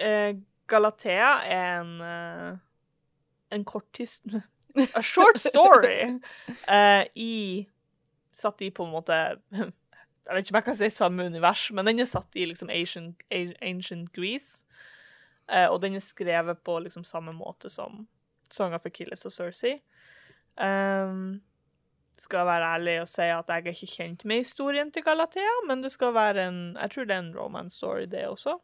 eh, Galatea er en uh, en kort. A short story uh, i Satt i på en måte Jeg vet ikke om jeg kan si samme univers, men den er satt i liksom ancient, ancient Greece. Uh, og den er skrevet på liksom samme måte som Song of Achilles og Cersei. Um, skal være ærlig og si at jeg er ikke kjent med historien til Galatea, men det skal være en Jeg tror det er en romance story, det også.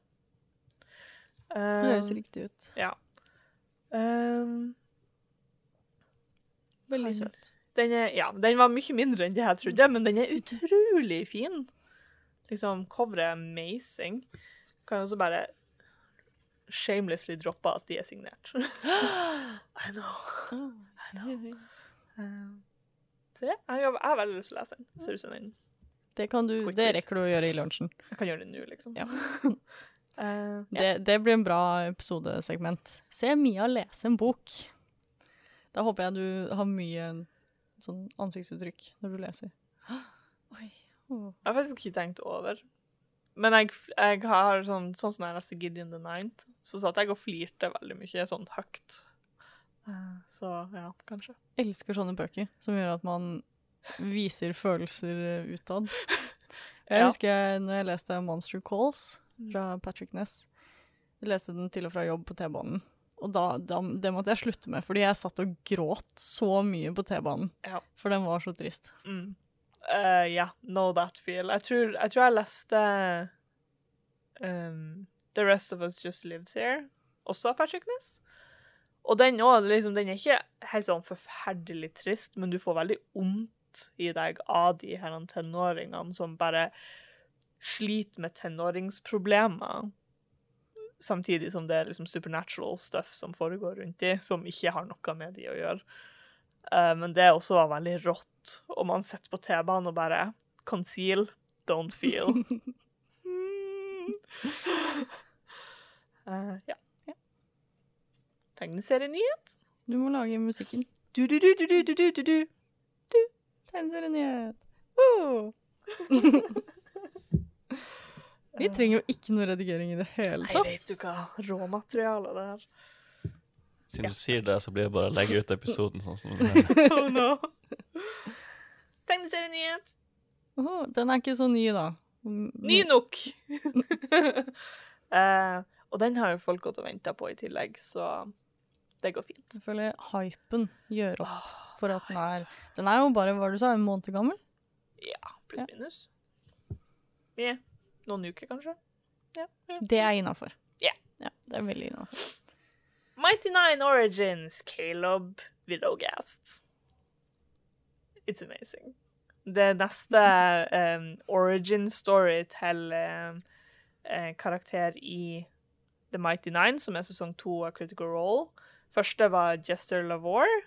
Det høres Um, riktig ut. ja. Um, Veldig søt. den, er, ja, den var mye mindre enn det jeg trodde, men den er utrolig fin. Liksom, Coveret er amazing. Kan jeg også bare shamelessly droppe at de er signert. I know. I know. Um, så ja, jeg har veldig lyst til å lese den. Ser ut som den Det, kan du, det rekker du å gjøre i lunsjen. Jeg kan gjøre det nå, liksom. Ja. Eh, ja. Det, det blir en bra episodesegment. Se Mia lese en bok. Da håper jeg du har mye sånn ansiktsuttrykk når du leser. Oi. Oh. Jeg har faktisk ikke tenkt over Men jeg, jeg har sånn, sånn som jeg leste Gideon the Ninth, så satt jeg og flirte veldig mye sånn høyt. Eh, Så ja, kanskje. elsker sånne bøker som gjør at man viser følelser utad. Jeg Ja. husker jeg, når jeg leste Monster Calls fra Patrick Ness. Jeg leste den til og fra jobb på T-banen. Og da, da, det måtte jeg slutte med, fordi jeg satt og gråt så mye på T-banen. Ja. For den var så trist. Mm. Uh, ja, know that feel. Jeg tror jeg, tror jeg leste um, The Rest of Us Just Lives Here, også av Patrick Ness. Og den òg, liksom, den er ikke helt sånn forferdelig trist, men du får veldig vondt i deg av de her tenåringene som bare sliter med tenåringsproblemer, samtidig som det er liksom supernatural stuff som foregår rundt de, som ikke har noe med de å gjøre. Uh, men det også var veldig rått. Og man sitter på T-banen og bare Conceal, don't feel. mm. uh, ja. ja. Tegneserienyhet. Du må lage musikken. Du-du-du-du-du-du-du-du. Tegneserienyhet. Uh. Vi trenger jo ikke noe redigering i det hele tatt. Nei, vet du hva. Råmateriale, det her. Siden du sier det, så blir det bare å legge ut episoden sånn som den er. Oh no. Tegneserienyhet. Oh, den er ikke så ny, da. Mm, Ny nok! uh, og den har jo folk gått og venta på i tillegg, så det går fint. Selvfølgelig hypen gjør opp for at den er Den er jo bare, hva du sa, en måned gammel? Ja, pluss Ja. minus. Ja. Noen uker, kanskje. Ja. Det er innafor. Ja. ja. Det er veldig innafor. Mighty Nine Origins, Caleb Widowgast. It's amazing. Det neste um, origin story til um, eh, karakter i The Mighty Nine, som er sesong to av Critical Role. Første var Jester Lavore.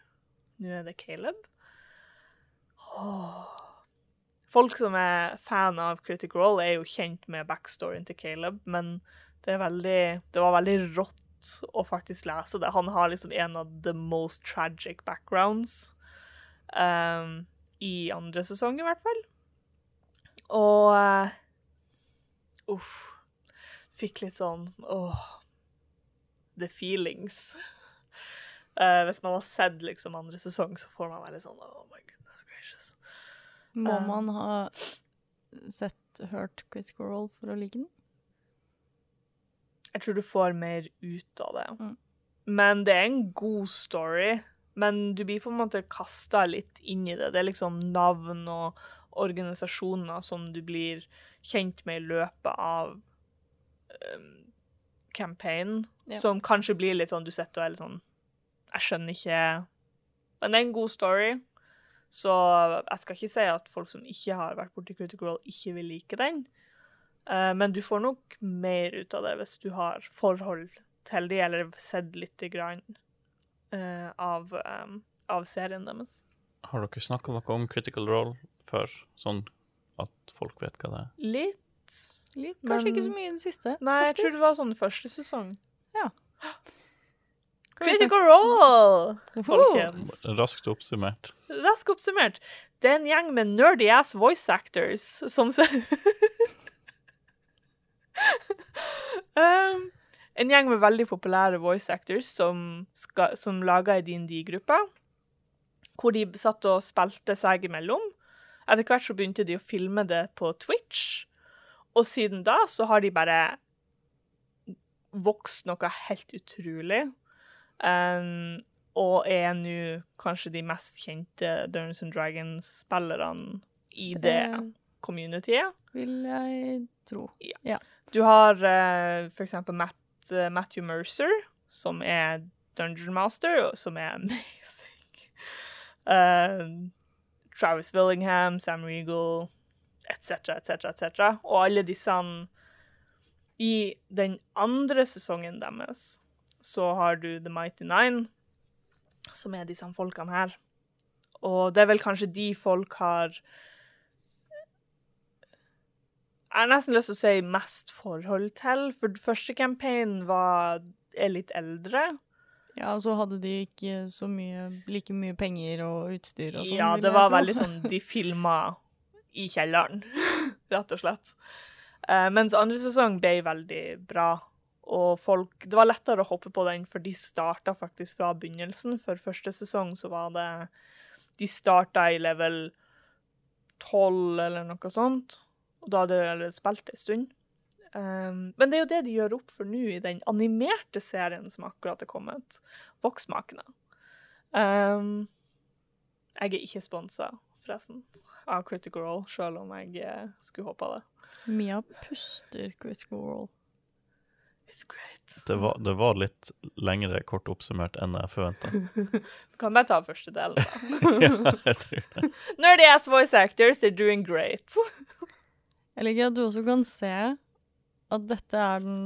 Nå er det Caleb. Åh. Folk som er fan av Critical Role, er jo kjent med backstoryen til Caleb, men det, veldig, det var veldig rått å faktisk lese det. Han har liksom en av the most tragic backgrounds um, i andre sesong, i hvert fall. Og Uff. Fikk litt sånn åh The feelings. Uh, hvis man har sett liksom andre sesong, så får man veldig sånn Oh my. Må man ha sett, hørt Critical Role for å like den? Jeg tror du får mer ut av det. Mm. Men det er en god story. Men du blir på en måte kasta litt inn i det. Det er liksom navn og organisasjoner som du blir kjent med i løpet av um, campaignen, Ja. som kanskje blir litt sånn du sitter og er litt sånn Jeg skjønner ikke Men det er en god story. Så jeg skal ikke si at folk som ikke har vært borti Critical Role, ikke vil like den. Eh, men du får nok mer ut av det hvis du har forhold til de, eller sett lite grann eh, av, av serien deres. Har dere snakka noe om Critical Role før, sånn at folk vet hva det er? Litt Litt, Men- kanskje ikke så mye i den siste. Nei, jeg tror det var sånn første sesong. Ja. Critical Role, folkens. Raskt oppsummert. Raskt oppsummert. Det er en gjeng med nerdy ass voice actors som um, En gjeng med veldig populære voice actors som, skal, som laga ei DND-gruppe. Hvor de satt og spilte seg imellom. Etter hvert så begynte de å filme det på Twitch. Og siden da så har de bare vokst noe helt utrolig. Um, og er nå kanskje de mest kjente Dungeons and Dragons-spillerne i det Det communityet. vil jeg tro. Du har uh, for eksempel Matt, uh, Matthew Mercer, som er Dungeon Master, som er amazing. Uh, Travis Willingham, Sam Regal, etc., etc., etc. Og alle disse I den andre sesongen deres så har du The Mighty Nine, som er disse folkene her. Og det er vel kanskje de folk har Jeg har nesten lyst til å si mest forhold til, for første campaign var, er litt eldre. Ja, og så hadde de ikke så mye, like mye penger og utstyr og sånn. Ja, det var veldig sånn De filma i kjelleren, rett og slett. Uh, mens andre sesong ble veldig bra. Og folk Det var lettere å hoppe på den, for de starta faktisk fra begynnelsen. For første sesong så var det De starta i level 12 eller noe sånt. Og da hadde de allerede spilt en stund. Um, men det er jo det de gjør opp for nå i den animerte serien som akkurat er kommet. Voksmakene. Um, jeg er ikke sponsa, forresten, av Critical Role, selv om jeg eh, skulle håpa det. Mia puster Critical Role. Det var, det var litt lengre kort oppsummert enn jeg forventa. Du kan bare ta første del, da. ja, jeg tror det. Nerdy ass voice actors, they're doing great. Jeg liker at du også kan se at dette er den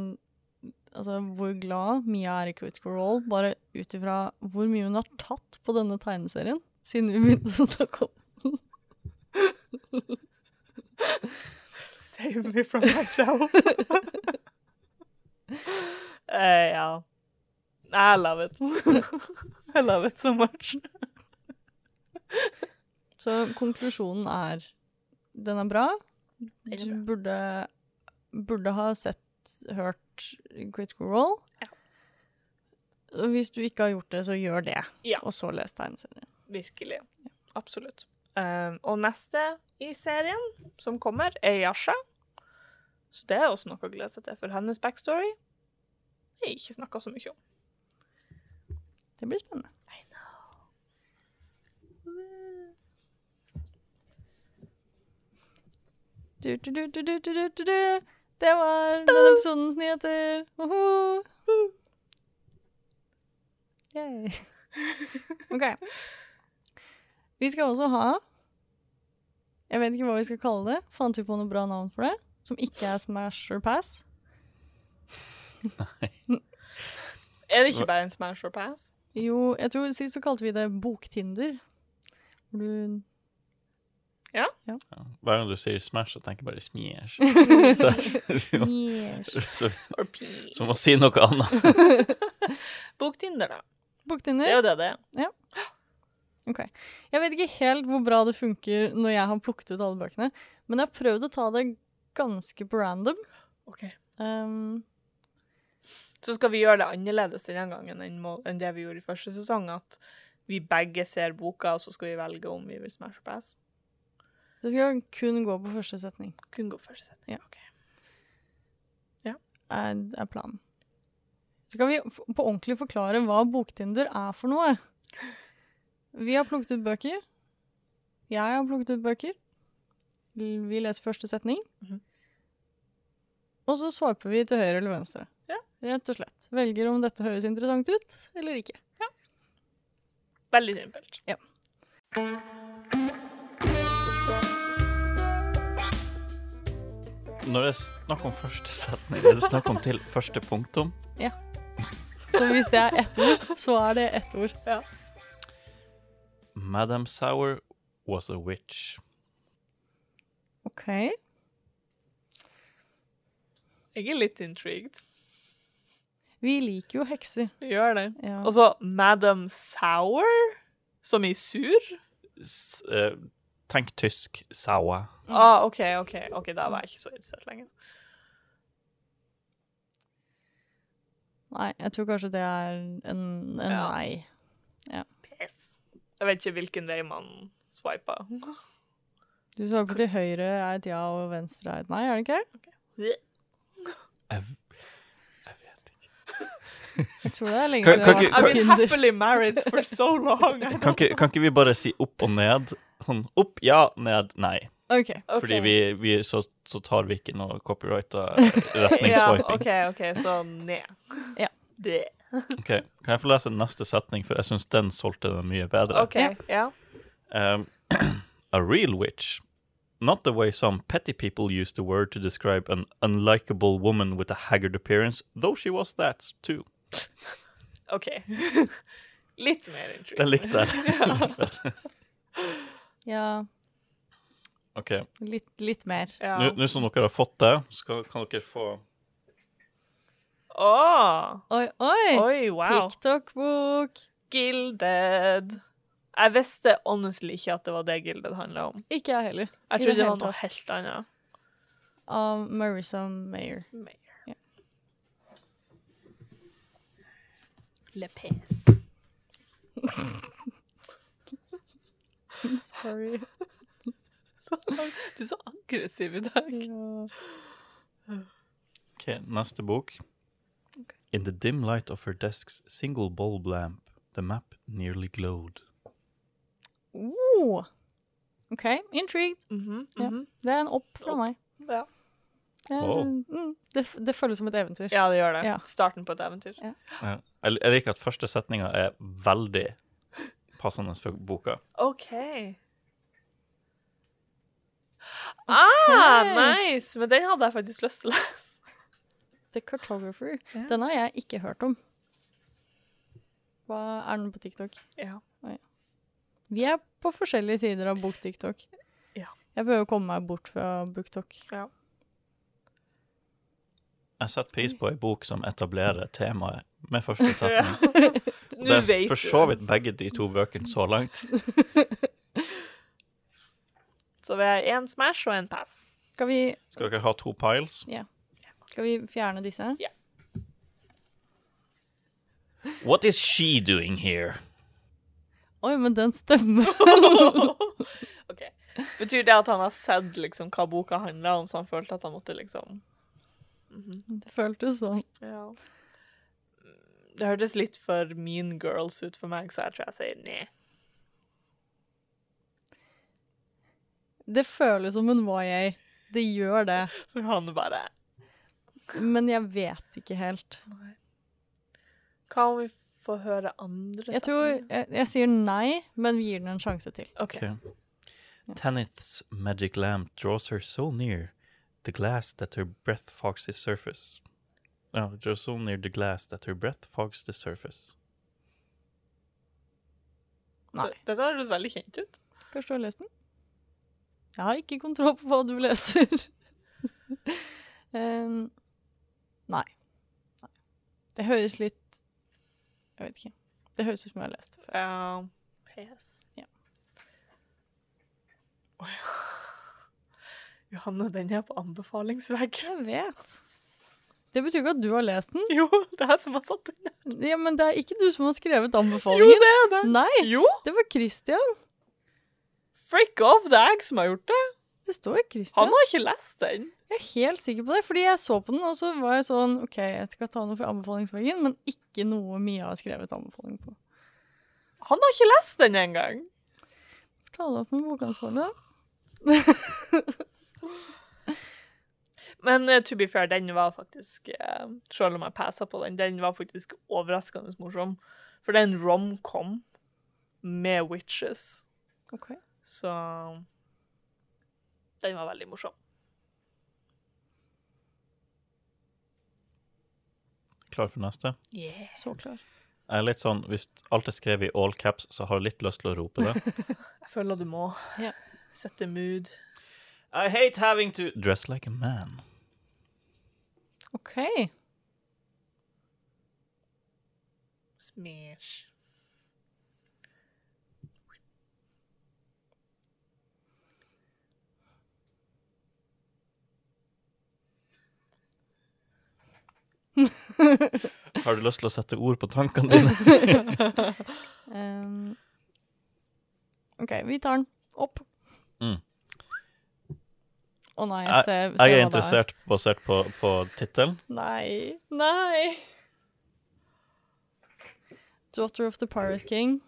Altså hvor glad Mia er i Critical Role, bare ut ifra hvor mye hun har tatt på denne tegneserien siden vi begynte å snakke om Save me from myself. Eh, ja. I love it. I love it so much. Så konklusjonen er den er bra. Du burde, burde ha sett, hørt Critical Role. Ja. Hvis du ikke har gjort det, så gjør det. Ja. Og så les tegneserien. Virkelig. Absolutt. Um, og neste i serien som kommer, er Yasha. Så det er også noe å glede seg til, for hennes backstory er ikke snakka så mye om. Det blir spennende. I know. Du, du, du, du, du, du, du, Det var denne episodens nyheter. Oho. Yay. OK. Vi skal også ha Jeg vet ikke hva vi skal kalle det. Fant vi på noe bra navn for det? Som ikke er Smash or Pass? Nei. Er det ikke bare en smash or pass? Jo, jeg tror sist så kalte vi det Boktinder. Hvor du Ja. Hver gang du sier Smash, så tenker jeg bare Smash. Så, vi må- så, så må si noe annet. Boktinder, da. Boktinder? Det er jo det det er. Ok. Jeg vet ikke helt hvor bra det funker når jeg har plukket ut alle bøkene, men jeg har prøvd å ta det ganske på random. Ok. Um, Så skal vi gjøre det annerledes denne gangen enn, det vi gjorde i første sesong. At vi begge ser boka, og så skal vi velge om vi vil smash pass. det skal kun gå på første setning, Kun gå på første setning. Ja. ok. Ja. er, er planen. Så Skal vi på ordentlig forklare hva Boktinder er for noe? Vi har plukket ut bøker. Jeg har plukket ut bøker. Vi leser første setning. Mhm. Og så swiper vi til høyre eller venstre. Ja. Rett og slett. Velger om dette høres interessant ut, eller ikke. Ja. Veldig simpelt. Ja. Når det er snakk om første setning, er det snakk om til første punktum? Ja. Så hvis det er ett ord, så er det ett ord. Ja. Madam Sour was a witch. OK. Jeg er litt intrigued. Vi liker jo hekser. Vi gjør det. Ja. Og så Madam Sour, som i sur? S uh, tenk tysk. Saua. Ah, OK, OK, ok, da var jeg ikke så interessert lenger. Nei, jeg tror kanskje det er en, en Ja. nei. Jeg vet ikke hvilken vei man swiper. Du svarer til høyre er et ja, og venstre er et nei, er det ikke? Jeg, jeg vet ikke. Jeg tror det er lenge Kan- siden kan jeg har I've vært been happily married for so long. Kan ikke, kan ikke vi bare si opp og ned? Sånn opp, ja, ned, nei. Okay, okay. Fordi vi, vi så, så tar vi ikke noe copyrighta Ja. OK, OK, så ned. Ja. Det. Ok, Kan jeg få lese neste setning, for jeg syns den solgte den mye bedre. OK, ja. Um, a real witch. Not the way some petty people use the word to describe an unlikable woman with a haggard appearance, though she was that too. OK. Litt mer intrigued. Den er likte jeg. Ja, OK. litt, litt mer. Ja. Nå nå som dere har fått det, så kan, kan dere få Åh, Oi, oi! Oi, wow. TikTok-bok. Gilded. Jeg visste honestly ikke at det var det Gilded handla om. Ikke jeg heller. Jeg trodde det det, var noe helt annet. Av Marissa Mayer. Mayer. Yeah. Le I'm Sorry. Du er så aggressiv i dag. Ok, neste bok. In the dim light of her desk's single bulb lamp, the map nearly glowed. Oh. OK, intrigued. Mhm, Ja. mhm. Det er en opp fra Opp. meg. Ja. Det, Wow. synes- mm, det, det føles som et eventyr. ja, det gjør det. Ja. Starten på et eventyr. Ja. Ja. Jeg, jeg liker at første setninga er veldig passende for boka. OK. Ah, nice! Men den hadde jeg faktisk lyst til å lese. The Cartographer. Ja. Den har jeg ikke hørt om. Hva er den på TikTok? Ja. Vi er på forskjellige sider av bok-TikTok. Ja. Jeg prøver å komme meg bort fra BookTok. Jeg setter pris på ei bok som etablerer temaet med første Ja. setning. ja. Det er for så vidt begge de to bøkene så langt. Så vi har én smash og en pass. Skal vi, Skal dere ha to piles? skal vi fjerne disse? What is she doing here? Oi, men den stemmer. Ok. Betyr det at han har sett liksom hva boka handler om, så han følte at han måtte liksom Det føltes sånn. Ja. Det hørtes litt for mean girls ut for meg, så jeg tror jeg sier nei. Det føles som en YA. Det gjør det. Så han bare Men jeg vet ikke helt. Hva om vi får høre andre Jeg tror jeg, jeg sier nei, men vi gir den en sjanse til. OK. Okay. Tanith's magic lamp draws her so near the glass that her breath fogs the surface. No, draws so near the glass that her breath fogs the surface. Nei. Det- Dette høres veldig kjent ut. Kanskje du har lest den? Jeg har ikke kontroll på hva du leser. um, nei. nei. Det høres litt Jeg vet ikke. Det høres ut som jeg har lest det før. Ja. PS. Ja. Å ja. Johanne, den er på anbefalingsveggen. Jeg vet. Det betyr ikke at du har lest den. Jo, det er som har satt den der. Ja, Men det er ikke du som har skrevet anbefalingen. Jo, det er det. Nei, Jo! det var Christian. Freak off, det er jeg som har gjort det. Det står jo Christian. Han har ikke lest den. Jeg er helt sikker på det, fordi jeg så på den, og så var jeg sånn OK, jeg skal ta noe fra anbefalingsveggen, men ikke noe Mia har skrevet anbefaling på. Han har ikke lest den engang. Får ta det opp med bokansvarlig, da. Men uh, to be fair, den var faktisk uh, Selv om jeg passa på den, den var faktisk overraskende morsom. For det er en rom-com med witches. Okay. Så den var veldig morsom. Klar for neste? Yeah. Så klar. Jeg er litt sånn, Hvis alt er skrevet i all caps, så har jeg litt lyst til å rope det. Jeg føler du må Yeah. sette mood. I hate having to dress like a man. OK. Smash. Har du lyst til å sette ord på tankene dine? Um, OK, vi tar den opp. Mm. Å nei, Jeg- ser, se Jeg er hva er. interessert basert på, på tittelen. Nei. Nei. Daughter of the Pirate King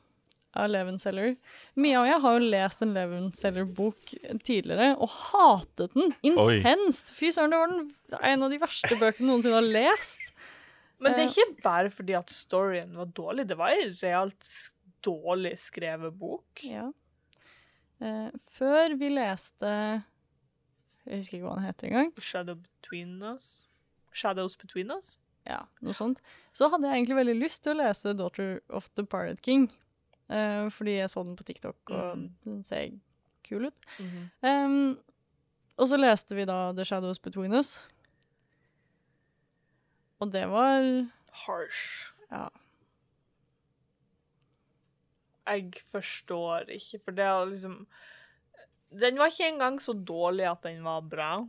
av Leven Seller. Mia og jeg har jo lest en Leven Seller-bok tidligere og hatet den intenst. Fy søren, det var den, en av de verste bøkene noensinne har lest. Men det er Eh. ikke bare fordi at storyen var dårlig. Det var en realt dårlig skrevet bok. Ja. Eh, før vi leste Jeg husker ikke hva den heter engang. Shadow Between Us. Shadows Between Us. Ja, noe sånt. Så hadde jeg egentlig veldig lyst til å lese Daughter of the Pirate King. Eh, fordi jeg så den på TikTok, og Mm. den ser kul ut. Em, og så leste vi da The Shadows Between Us. Og det var Harsh. Ja. Jeg forstår ikke, for det er liksom Den var ikke engang så dårlig at den var bra.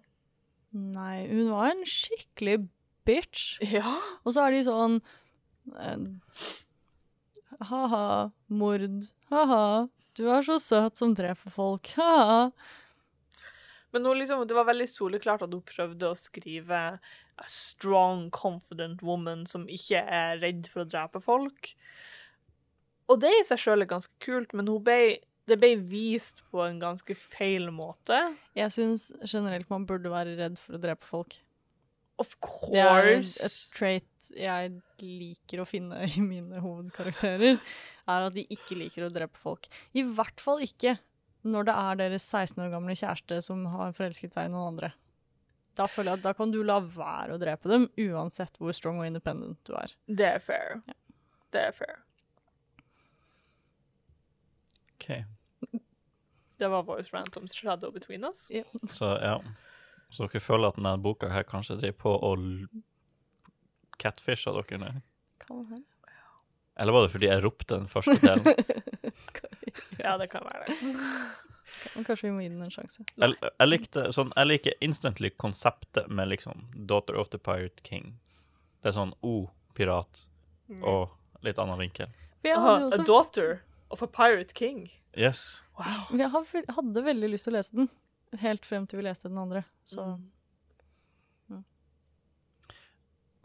Nei, hun var en skikkelig bitch. Ja. Og så er de sånn eh, Ha-ha, mord. Ha-ha, du er så søt som dreper folk. Ha-ha. Men liksom, det var veldig soleklart at hun prøvde å skrive a strong, confident woman som ikke er redd for å drepe folk. Og det i seg sjøl er ganske kult, men ble, det ble vist på en ganske feil måte. Jeg syns generelt man burde være redd for å drepe folk. Of Det er et trait jeg liker å finne i mine hovedkarakterer, er at de ikke liker å drepe folk. I hvert fall ikke når det er deres 16 år gamle kjæreste som har forelsket seg i noen andre. Da føler jeg at da kan du la være å drepe dem, uansett hvor strong og independent du er. Det er fair. Det er fair. OK. Det var vår random shadow between us. Så ja. Så dere føler at denne boka her kanskje driver på å catfishe dere nå? Kan være. Eller var det fordi jeg ropte den første delen? Ja, det kan være det. Men kanskje vi må gi den en sjanse. Jeg, jeg likte sånn Jeg liker instantly konseptet med liksom Daughter of the Pirate King. Det er sånn O, pirat, og litt annen vinkel. Aha, hadde, jo a daughter of a pirate king. Yes. Wow. jeg hadde veldig lyst til å lese den, helt frem til vi leste den andre. Så Mm.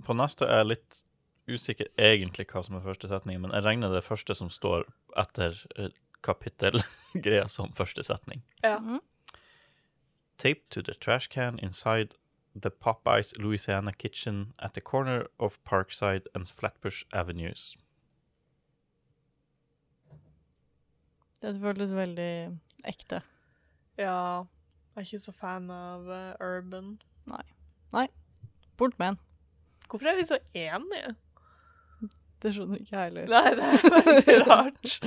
På neste er jeg litt usikker egentlig hva som er første setning, men jeg regner det første som står etter eh, kapittelgreia som første setning. Ja. Mm. Taped to the trash can inside the Popeyes Louisiana kitchen at the corner of Parkside and Flatbush Avenues. det føles veldig ekte. ja. Jeg er ikke så fan av uh, urban. Bort med den. Hvorfor er vi så enige? Det skjønner ikke jeg heller. Nei, det er veldig rart.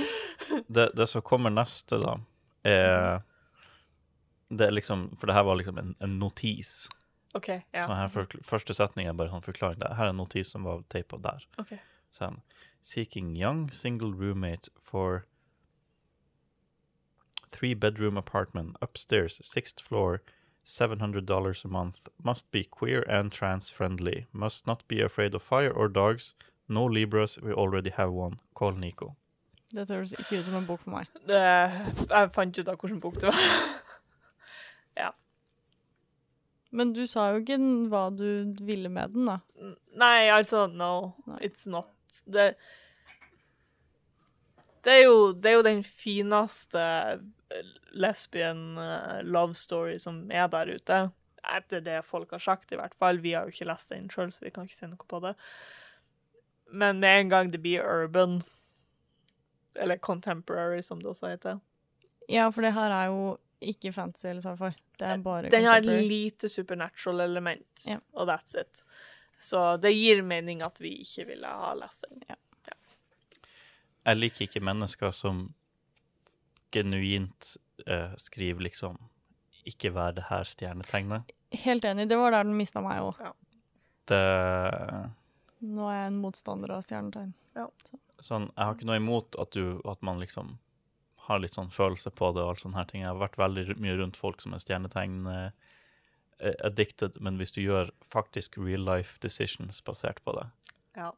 Det, det som kommer neste, da, er det er liksom, For det her var liksom en, en notis. OK, ja. Sånn her for, første setning er bare sånn forklaring. Det her er en notis som var teipa der. Ok. Sånn. Seeking young single roommate for three bedroom apartment upstairs, sixth floor, $700 a month. Must be queer and trans friendly. Must not be afraid of fire or dogs. No Libras, we already have one. Call Nico. Dette høres ikke ut som en bok for meg. Det, jeg fant ut av hvilken bok det var. ja. Men du sa jo ikke hva du ville med den, da. Nei, altså, no. Nei. It's not. Det, det, er jo, det er jo den fineste eh, lesbian eh, love story som er der ute. Etter det folk har sagt, i hvert fall. Vi har jo ikke lest den sjøl, så vi kan ikke si noe på det. Men med en gang det blir urban, eller contemporary, som det også heter Ja, for det her er jo ikke fantasy eller sci-fi. Det er bare Den har et lite supernatural element, Ja. og that's it. Så det gir mening at vi ikke ville ha lest den. Jeg liker ikke mennesker som genuint uh, skriver liksom ikke vær det her stjernetegnet. Helt enig. Det var der den mista meg òg. Det Nå er jeg en motstander av stjernetegn. sånn, Jeg har ikke noe imot at, du, at man liksom har litt sånn følelse på det og alt sånne her ting. Jeg har vært veldig mye rundt folk som er stjernetegn eh, addicted, men hvis du gjør faktisk real life decisions basert på det Ja.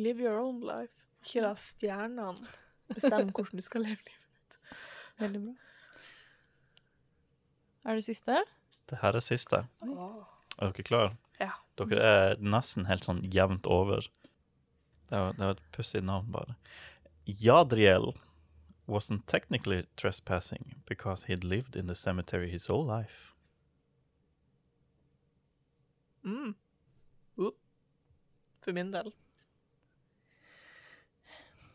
Live your own life. Ikke la stjernene bestemme hvordan du skal leve livet. Veldig bra. Er det siste? Det her er siste. Er dere klare? Ja. Dere er nesten helt sånn jevnt over. Det var, det var et pussig navn, bare. Jadriel wasn't technically trespassing because he'd lived in the cemetery his whole life. Mm. Uh. For min del.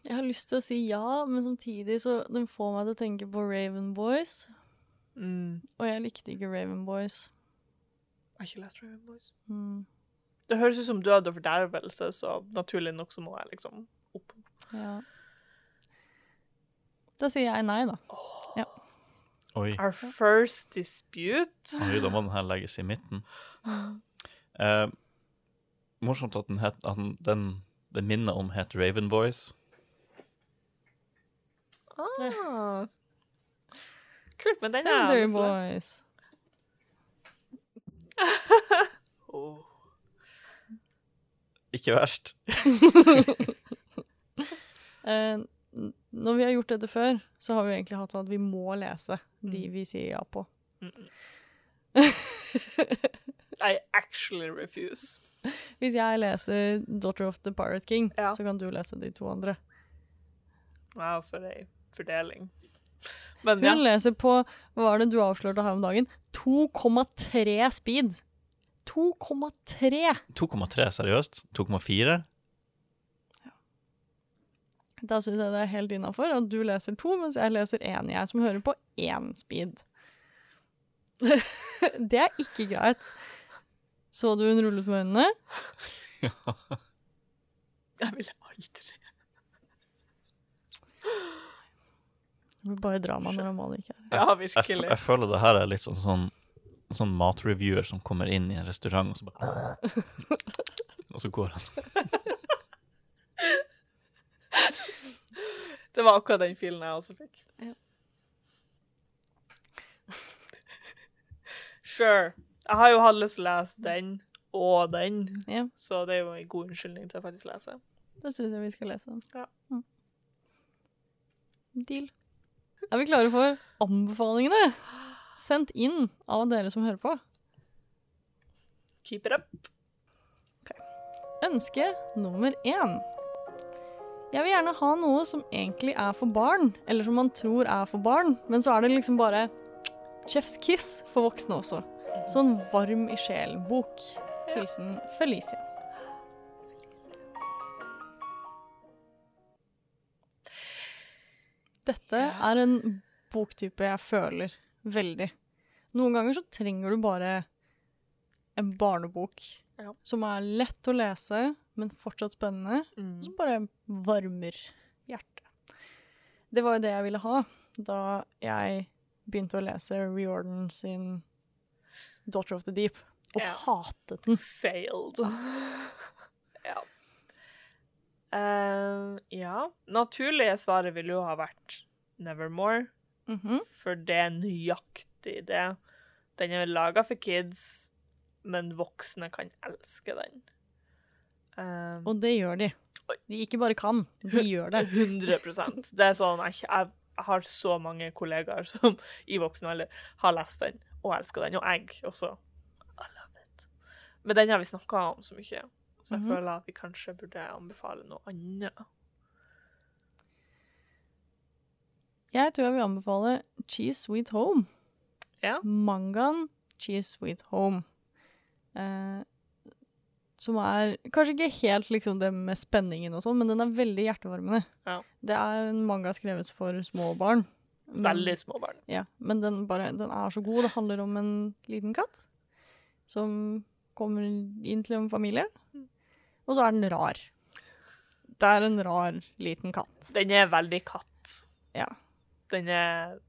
Jeg har lyst til å si ja, men samtidig så den får meg til å tenke på Raven Boys. Mm. Og jeg likte ikke Raven Boys. Jeg har ikke lest Raven Boys. Mm. Det høres ut som død og fordervelse, så naturlig nok så må jeg liksom opp. Ja. Da sier jeg nei, da. Oi. Our first dispute. Oi, da må den her legges i midten. Eh, morsomt at den, het, at den, den minner om het Raven Boys. Ah. Kult, men den er lese. Boys. Ikke verst. uh, når vi har gjort dette før, så har vi egentlig hatt sånn at vi må lese de Mm. vi sier ja på. I actually refuse. Hvis jeg leser 'Daughter of the Pirate King', Ja. så kan du lese de to andre. Wow, for ei fordeling. Men Hun leser på hva var det du avslørte her om dagen? 2,3 speed. 2,3! 2,3 seriøst? 2,4? Da syns jeg det er helt innafor at du leser to, mens jeg leser én. Jeg som hører på én speed. det er ikke greit. Så du hun rullet med øynene? Ja. Jeg ville aldri Det blir bare drama når Amalie ikke er her. Ja, Jeg, virkelig. jeg føler det her er litt sånn, sånn, sånn matreviewer som kommer inn i en restaurant, og så bare Og så går han. Det var akkurat den filen jeg også fikk. Ja. Sure. Jeg har jo hatt lyst til å lese den og den, Ja, så det er jo en god unnskyldning til å faktisk lese. da syns jeg vi skal lese den. Ja. Mm. Deal. Er vi klare for anbefalingene? Sendt inn av dere som hører på. Keep it up. Ønske nummer én. Jeg vil gjerne ha noe som egentlig er for barn, eller som man tror er for barn, men så er det liksom bare chef's kiss for voksne også. Sånn varm i sjelen-bok. Hilsen Felicia. Dette er en boktype jeg føler veldig. Noen ganger så trenger du bare en barnebok Ja. som er lett å lese, men fortsatt spennende, Mm. som bare varmer hjertet. Det var jo det jeg ville ha da jeg begynte å lese Riordan sin Daughter of the Deep, og Ja. hatet den. Failed. Eh, ja. Naturlige svaret ville jo ha vært Nevermore, Mhm. for det er nøyaktig det. Den er laga for kids, men voksne kan elske den. Uh, Og det gjør de. De ikke bare kan, de gjør det. 100% Det er sånn, jeg, jeg har så mange kollegaer som i voksen alder har lest den og elsker den, og jeg også. I love it. Men den har vi snakka om så mye, så jeg Mhm. føler at vi kanskje burde anbefale noe annet. Jeg tror jeg vil anbefale Cheese Sweet Home. Ja. Mangaen Cheese Sweet Home. Eh, som er kanskje ikke helt liksom det med spenningen og sånn, men den er veldig hjertevarmende. Ja. Det er en manga skrevet for små barn. Veldig små barn. Ja, men den, bare, den er så god. Det handler om en liten katt som kommer inn til en familie, og så er den rar. Det er en rar liten katt. Den er veldig katt. Ja. Den er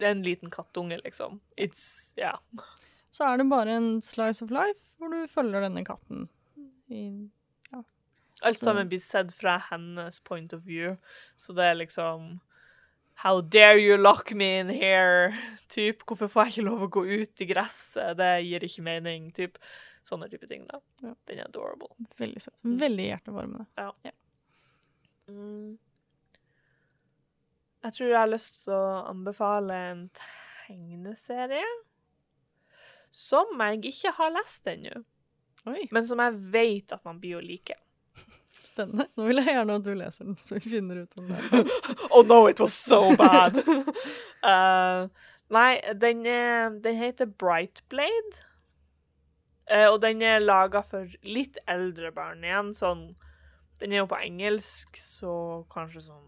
Det er en liten kattunge, liksom. It's Ja. Så er det bare en slice of life hvor du følger denne katten. I, Alt Så- sammen blir sett fra hennes point of view, så det er liksom How dare you lock me in here? Typ, Hvorfor får jeg ikke lov å gå ut i gresset? Det gir ikke mening. Typ. Sånne type ting, da. Ja. Den er adorable. veldig søt. Mm. Veldig hjertevarmende. Mm. Jeg tror jeg har lyst til å anbefale en tegneserie som jeg ikke har lest ennå, men som jeg vet at man blir å like. spennende. Nå vil jeg gjerne at du leser den, så vi finner ut om det. er. Oh no, it was so bad! uh, nei, den, den heter Brightblade. Uh, og den er laga for litt eldre barn igjen. Sånn Den er jo på engelsk, så kanskje sånn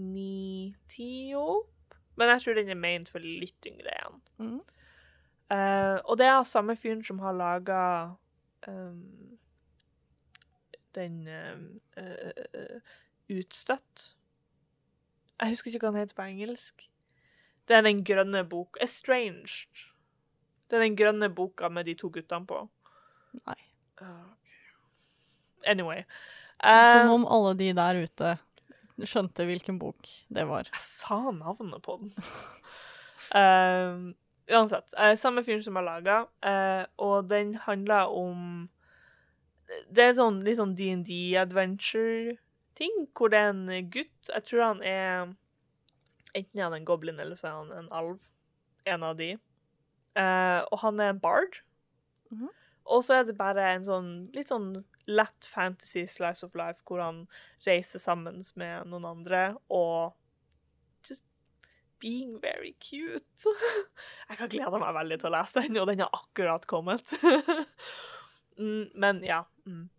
ni-ti opp. Men jeg tror den er ment for litt yngre igjen. Mm. Uh, og det er samme fyren som har laga den uh, eh, eh, Utstøtt. Jeg husker ikke hva den heter på engelsk. Det er den grønne bok Estranged. Det er den grønne boka med de to guttene på. Nei. Okay. Anyway. Eh, Som om alle de der ute skjønte hvilken bok det var. Jeg sa navnet på den. um, uansett. Eh, samme fyren som har laga, eh, og den handler om Det er en sånn litt sånn DND-adventure-ting, hvor det er en gutt Jeg tror han er Enten er han en goblin, eller så er han en alv. En av de. Eh, og han er en bard. Mhm. Og så er det bare en sånn litt sånn lett fantasy slice of life, hvor han reiser sammen med noen andre, og just being very cute. Jeg har gleda meg veldig til å lese den, og den har akkurat kommet. Mm, Men ja. Mm.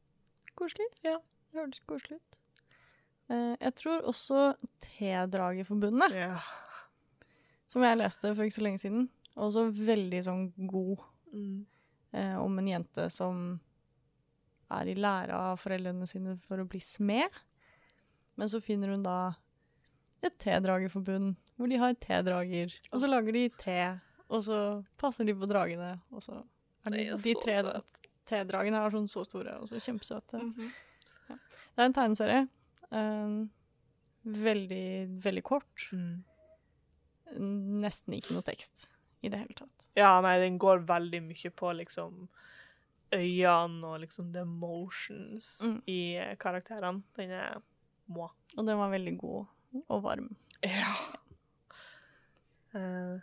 Koselig. Ja. Det hørtes koselig ut. Eh, jeg tror også T-Drageforbundet, ja. som jeg leste for ikke så lenge siden, også veldig sånn god Mm. eh, om en jente som er i lære av foreldrene sine for å bli smed. Men så finner hun da et T-dragerforbund hvor de har T-drager, og så lager de te, og så passer de på dragene, og så er de, de tre tedragene er sånn så store og så kjempesøte. Mhm. Det er en tegneserie. Um, veldig, veldig kort. Mm. Nesten ikke noe tekst i det hele tatt. Ja, nei, den går veldig mye på liksom øynene og liksom the motions Mm. i eh, karakterene. Den er moi. Og den var veldig god og varm. Ja. Uh,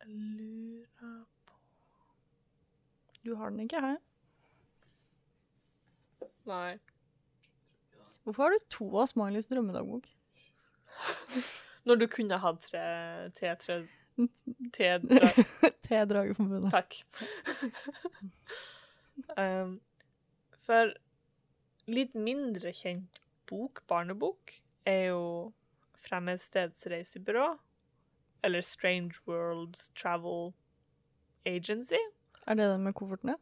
jeg lurer Du har den ikke her. Nei. Hvorfor har du to av Smileys drømmedagbok? Når du kunne hatt tre T3 T3 T-dragerforbundet. Takk. um, for litt mindre kjent bok, barnebok, er jo 'Fremmedstedsreisebyrå', Eller Strange Worlds Travel Agency. Er det den med koffertene?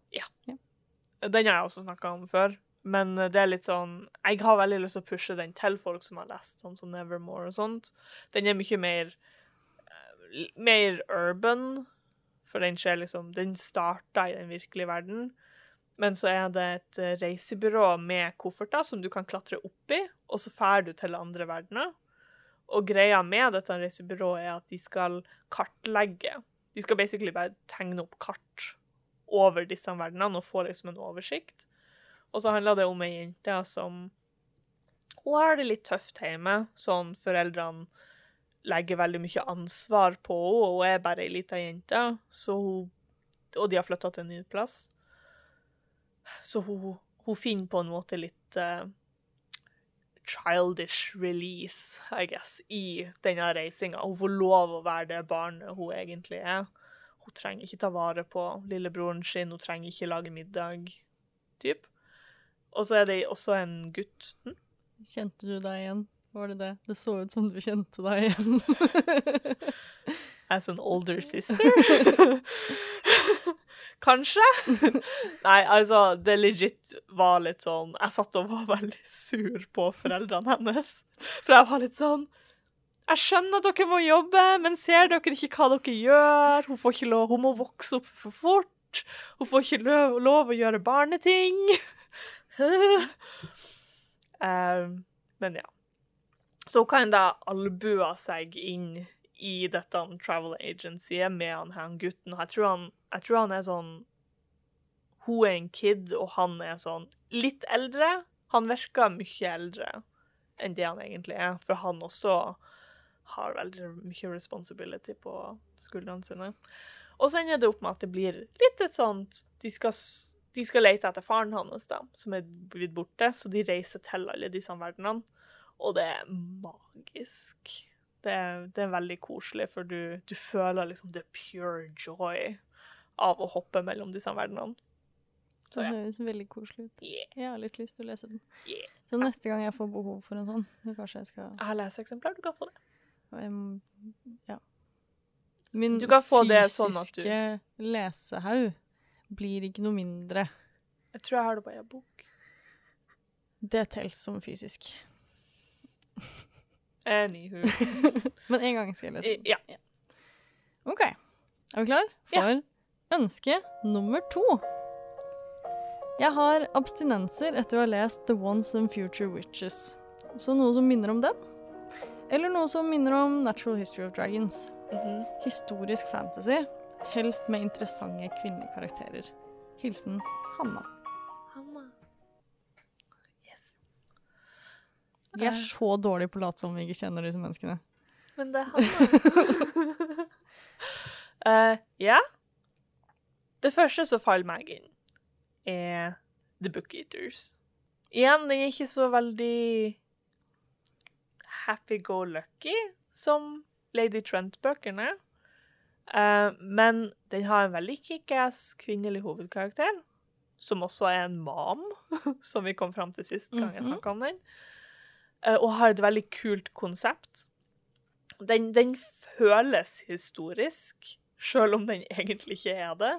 Den har jeg også snakka om før. Men det er litt sånn Jeg har veldig lyst til å pushe den til folk som har lest sånn som Nevermore og sånt. Den er mye mer eh, mer urban, for den skjer liksom Den starta i den virkelige verden. Men så er det et eh, reisebyrå med kofferter som du kan klatre opp i, og så drar du til andre verdener. Og greia med dette reisebyrået er at de skal kartlegge. De skal basically bare tegne opp kart over disse verdenene og få liksom en oversikt. Og så handler det om ei jente som Hun har det litt tøft hjemme. Sånn foreldrene legger veldig mye ansvar på henne, og hun er bare ei lita jente. Så hun Og de har flytta til en ny plass. Så hun, hun finner på en måte litt uh, childish release, I guess, i denne reisinga. Hun får lov å være det barnet hun egentlig er. Hun trenger ikke ta vare på lillebroren sin, hun trenger ikke lage middag, typ. Og så er det også en gutt. Hm? Kjente du deg igjen? Var det det? Det så ut som du kjente deg igjen. As an older sister? Kanskje? Nei, altså, det legit var litt sånn Jeg satt og var veldig sur på foreldrene hennes. For jeg var litt sånn Jeg skjønner at dere må jobbe, men ser dere ikke hva dere gjør? Hun, får ikke lov, hun må vokse opp for fort. Hun får ikke lov, lov å gjøre barneting. Um, men ja. Så hun kan da albue seg inn i dette travel agencyet med han her gutten. Jeg tror han, jeg tror han er sånn Hun er en kid, og han er sånn litt eldre. Han virker mye eldre enn det han egentlig er, for han også har veldig mye responsibility på skuldrene sine. Og så ender det opp med at det blir litt et sånt De skal, de skal lete etter faren hans, da, som er blitt borte, så de reiser til alle disse verdenene. Og det er magisk. Det det er veldig koselig, for du, du føler liksom the pure joy av å hoppe mellom disse verdenene. Så Det høres veldig koselig ut. Yeah, Jeg har litt lyst til å lese den. yeah. Så neste gang jeg får behov for en sånn, så kanskje jeg skal Jeg har leseeksemplar, du kan få det. Ja. Min Du kan få det sånn du- fysiske lesehaug blir ikke noe mindre. Jeg tror jeg har det på e-bok. Det teller som fysisk. Anywho. Men en gang skal jeg lese den. Ja. OK. Er vi klar for ønske nummer to? Jeg har abstinenser etter å ha lest The Once and Future Witches. Så noe som minner om den? Eller noe som minner om Natural History of Dragons. Mhm. Historisk fantasy, helst med interessante kvinnekarakterer. Hilsen Hanna. Hanna. Yes. Vi er Eh. så dårlige på å late som vi ikke kjenner disse menneskene. Men det er Hanna. uh, ja. Det første som faller meg inn, er The Book Eaters. Igjen, den er ikke så veldig happy-go-lucky som Lady Trent-bøkene. Eh, men den har en veldig kickass kvinnelig hovedkarakter, som også er en mam, som vi kom fram til sist gang jeg Mhm. snakka om den. Eh, og har et veldig kult konsept. Den, den føles historisk, selv om den egentlig ikke er det.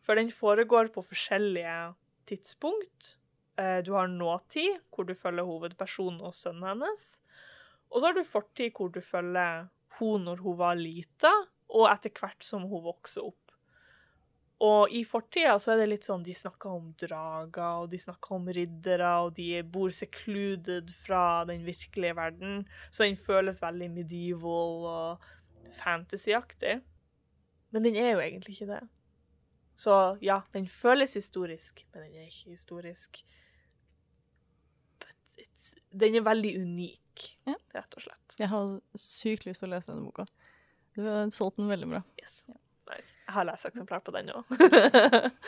For den foregår på forskjellige tidspunkt. Eh, Du har nåtid, hvor du følger hovedpersonen og sønnen hennes. Og så har du fortid, hvor du følger hun når hun var lita, og etter hvert som hun vokser opp. Og i fortida så er det litt sånn De snakker om drager, og de snakker om riddere, og de bor secluded fra den virkelige verden. Så den føles veldig medieval og fantasyaktig. Men den er jo egentlig ikke det. Så ja, den føles historisk, men den er ikke historisk. Den er veldig unik, Ja. rett og slett. Jeg har sykt lyst til å lese denne boka. Du har solgt den veldig bra. Yes. Nice. Jeg har leseeksemplar på den òg.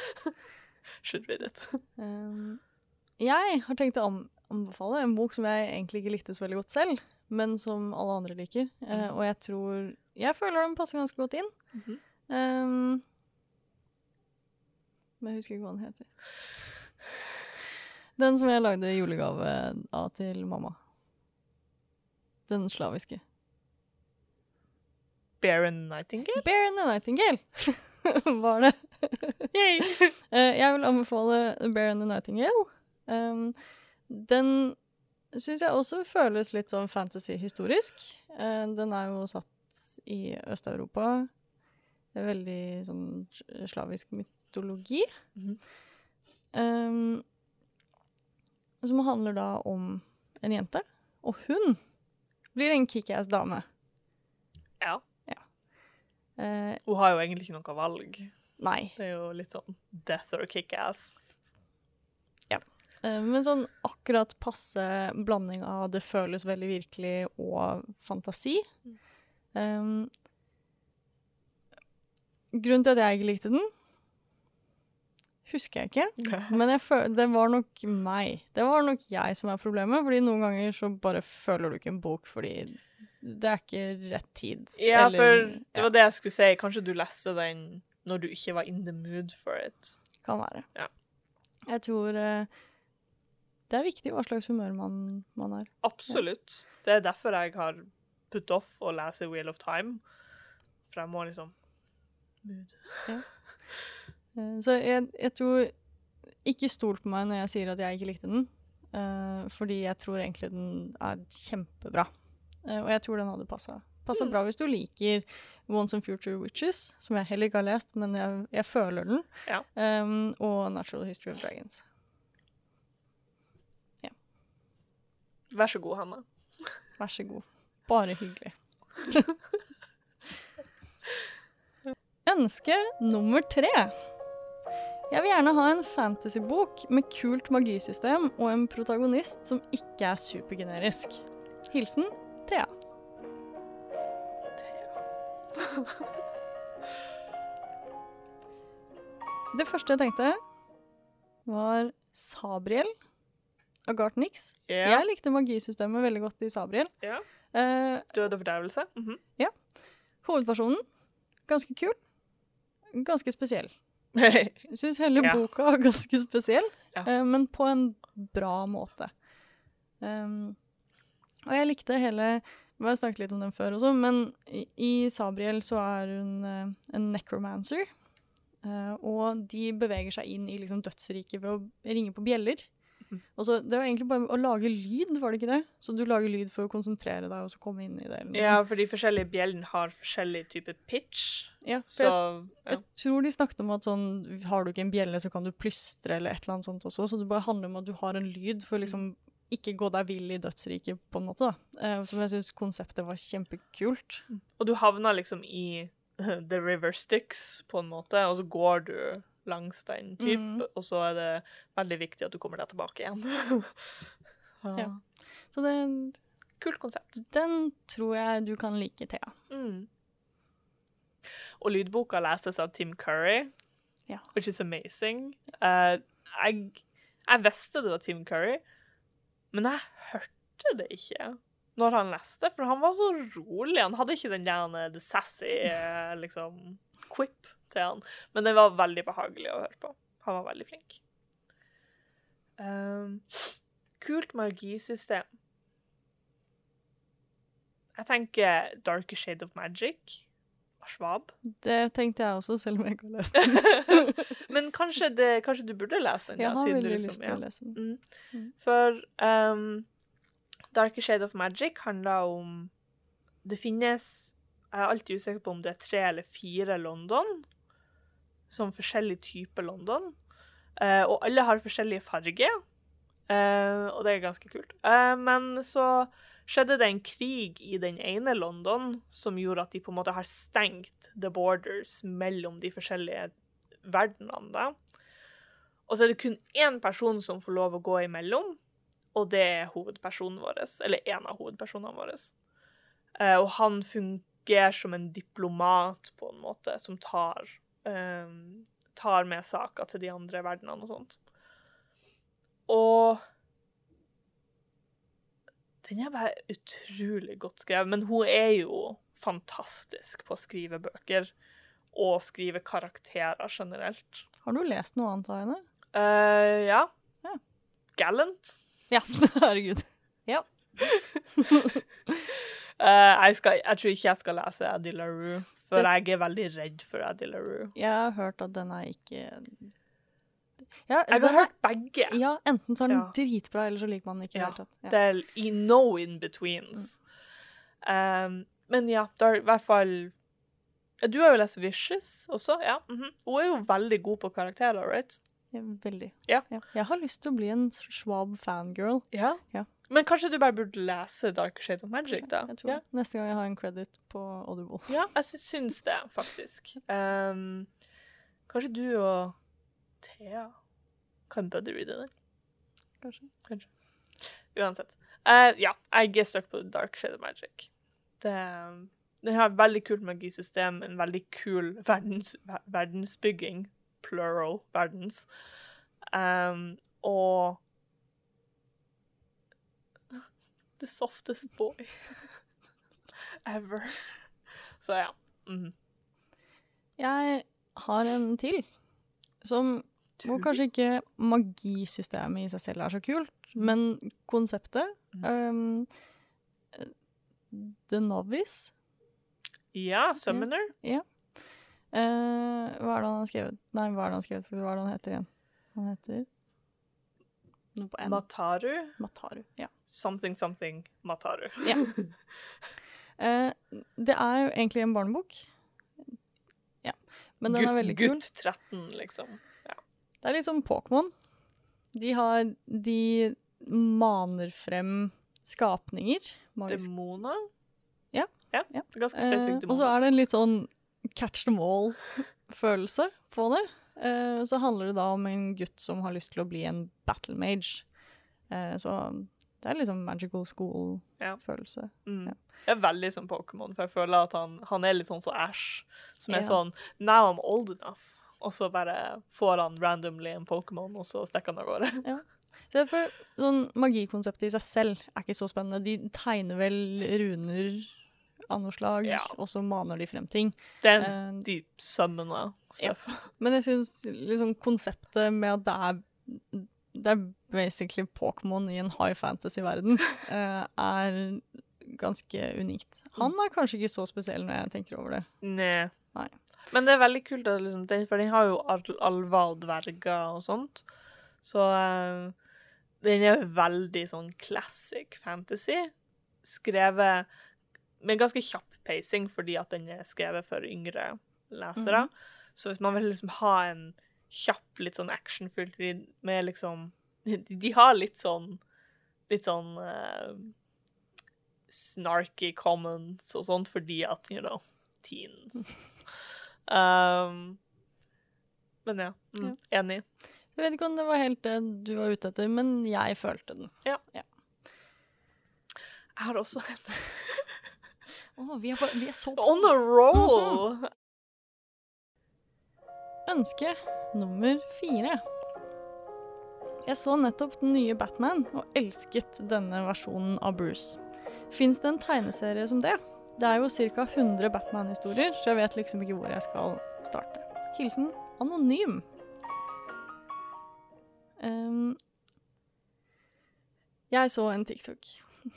Should read it. Um, jeg har tenkt å anbefale en bok som jeg egentlig ikke likte så veldig godt selv, men som alle andre liker. Mhm. og jeg tror Jeg føler den passer ganske godt inn. Mhm. Um, men jeg husker ikke hva den heter. Den som jeg lagde julegave av til mamma. Den slaviske. Baron Nightingale? Bear and the Nightingale var det. Yay! Eh, jeg vil anbefale Baron the Nightingale. Um, den syns jeg også føles litt sånn fantasy-historisk. Uh, den er jo satt i Øst-Europa. Det Veldig sånn slavisk mytologi. Mhm. um, som handler da om en jente, og hun blir en kickass dame. Ja. Eh, Hun har jo egentlig ikke noe valg. nei. Det er jo litt sånn death or kickass. Ja. Uh, Men sånn akkurat passe blanding av det føles veldig virkelig og fantasi. Um, grunnen til at jeg ikke likte den, husker jeg ikke. Men jeg føl det var nok meg. Det var nok jeg som er problemet. Fordi noen ganger så bare føler du ikke en bok fordi det er ikke rett tid. Ja, Eller- for det ja, var det jeg skulle si. Kanskje du leste den når du ikke var in the mood for it. kan være. Ja. Jeg tror uh, det er viktig hva slags humør man, man er. Absolutt. Det er derfor jeg har put off å lese Wheel of Time. For jeg må liksom Mood. Eh, Så jeg, jeg tror Ikke stol på meg når jeg sier at jeg ikke likte den. Uh, fordi jeg tror egentlig den er kjempebra. Eh, og jeg tror den hadde passa Mm. bra hvis du liker Once and Future Witches, som jeg heller ikke har lest, men jeg, jeg føler den. Ja. Um, og Natural History of Dragons. Vær så god, Hanna. Vær så god. Bare hyggelig. Ønske nummer tre. Jeg vil gjerne ha en fantasybok med kult magisystem og en protagonist som ikke er supergenerisk. Hilsen Thea. Det første jeg tenkte, var Sabriel av Gartnix. Yeah. Jeg likte magisystemet veldig godt i Sabriel. Yeah. Eh, Død og fordervelse. Mhm. hovedpersonen, ganske kul. Ganske spesiell. Jeg syns hele Ja. boka er ganske spesiell, Ja. eh, men på en bra måte. Um, og jeg likte hele Vi har snakket litt om den før også, men i, i Sabriel så er hun eh, en necromancer. eh, og de beveger seg inn i liksom, dødsriket ved å ringe på bjeller. Mhm. Og så, det var egentlig bare å lage lyd, var det ikke det? Så du lager lyd for å konsentrere deg og så komme inn i det. ja, for de forskjellige bjellene har forskjellig type pitch. ja, Så jeg, ja. Jeg tror de snakket om at sånn, har du ikke en bjelle, så kan du plystre eller et eller annet sånt også. Så det bare handler om at du har en lyd for liksom ikke gå deg vill i dødsriket, på en måte. da. Eh, som jeg syns konseptet var kjempekult. Og du havner liksom i The River Styx, på en måte, og så går du langs den type, mm. og så er det veldig viktig at du kommer deg tilbake igjen. Ja. Så det, Kult konsept. den tror jeg du kan like, Thea. Mm. Og lydboka leses av Tim Curry, Ja. which is amazing. Uh, jeg, jeg visste det var Tim Curry, men jeg hørte det ikke når han leste, for han var så rolig. Han hadde ikke den der eh, the sassy eh, liksom, quip til han. Men det var veldig behagelig å høre på. Han var veldig flink. Um, kult magisystem. Jeg tenker Darker Shade of Magic Schwab. Det tenkte jeg også, selv om jeg ikke har lest den. Men kanskje, det, kanskje du burde lese den? Jeg ja, har veldig liksom- lyst til ja. å lese den. Mm. Mm. For um, Darker Shade of Magic handler om Det finnes Jeg er alltid usikker på om det er tre eller fire London. Som forskjellig type London. Uh, og alle har forskjellige farger. Uh, og det er ganske kult. Uh, men så skjedde det en krig i den ene London som gjorde at de på en måte har stengt the borders mellom de forskjellige verdenene. da. Og så er det kun én person som får lov å gå imellom, og det er hovedpersonen vår. Eller en av hovedpersonene våre. Eh, og han fungerer som en diplomat, på en måte, som tar, um, tar med saka til de andre verdenene og sånt. Og den er bare utrolig godt skrevet. Men hun er jo fantastisk på å skrive bøker. Og skrive karakterer generelt. Har du lest noe annet av henne? Uh, ja. Ja. Gallant. Ja, herregud. Eh, jeg, skal, jeg tror ikke jeg skal lese Eddie LaRue, for Det- jeg er veldig redd for Eddie LaRue. Jeg har hørt at den er ikke ja, Jeg har hørt begge. ja, enten så er den Ja. dritbra, eller så liker man den ikke Ja, det. Ja. Det er i no in-betweens. Um, men ja, det er i hvert fall Du har jo lest Vicious også, ja. mhm. Hun er jo veldig god på karakterer, right? Ja, veldig. Ja. Jeg har lyst til å bli en Schwab-fangirl. Ja. Ja. Men kanskje du bare burde lese Dark Shade of Magic, da? Jeg tror ja. Neste gang jeg har en credit på Audible. ja, jeg sy syns det, faktisk. Um, kanskje du og Thea kan buddy-reade den? Kanskje. Uansett. Uh, ja, jeg er stuck på Dark Shade of Magic. Det, har et veldig kult magisystem, en veldig kul verdens, verdensbygging. Plural verdens. Um, og The softest boy ever. Så ja. Mm. Jeg har en til, som hvor kanskje ikke magisystemet i seg selv er så kult, men konseptet um, The Novice Ja, Summoner. eh, Hva er det han har skrevet? Nei, hva er det han har skrevet? Hva er det han heter igjen? Han heter noe på N. Mataru. Mataru. Ja. Something, something Mataru. ja. uh, det er jo egentlig en barnebok. Ja. Men den er veldig kul. Gutt 13, liksom. Det er litt som Pokémon. De har De maner frem skapninger. Demoner? Ja. ja. Ja. Ganske Eh, spesifikt og så er det en litt sånn catch them all-følelse på det. Eh, så handler det da om en gutt som har lyst til å bli en battle mage. Eh, så det er liksom magical school-følelse. Mm. ja. Jeg er veldig som Pokémon, for jeg føler at han, han er litt sånn som Ash, som er Ja. sånn Now I'm old enough. Og så bare får han randomly en Pokémon, og så stikker han av gårde. Så for, sånn Magikonseptet i seg selv er ikke så spennende. De tegner vel runer av noe slag, Ja. og så maner de frem ting. Det er uh, de summoner stuff. Men jeg syns liksom konseptet med at det er Det er basically Pokémon i en high fantasy-verden, uh, er ganske unikt. Han er kanskje ikke så spesiell når jeg tenker over det. Nei. Nei. Men det er veldig kult, at liksom, den, for den har jo al- alver og dverger og sånt. Så uh, den er veldig sånn classic fantasy. Skrevet med ganske kjapp pacing, fordi at den er skrevet for yngre lesere. Så hvis man vil liksom ha en kjapp, litt sånn actionfylt med liksom de, de har litt sånn litt sånn uh, snarky comments og sånt fordi at, you know, teens. Um, men ja, mm, enig. Jeg vet ikke om det var helt det du var ute etter, men jeg følte den. Ja Jeg har også en Å, vi, er vi er så på On a roll! ønske nummer fire. Jeg så nettopp den nye Batman og elsket denne versjonen av Bruce. Fins det en tegneserie som det? Det er jo ca. 100 Batman-historier, så jeg vet liksom ikke hvor jeg skal starte. Hilsen anonym. Um, jeg så en TikTok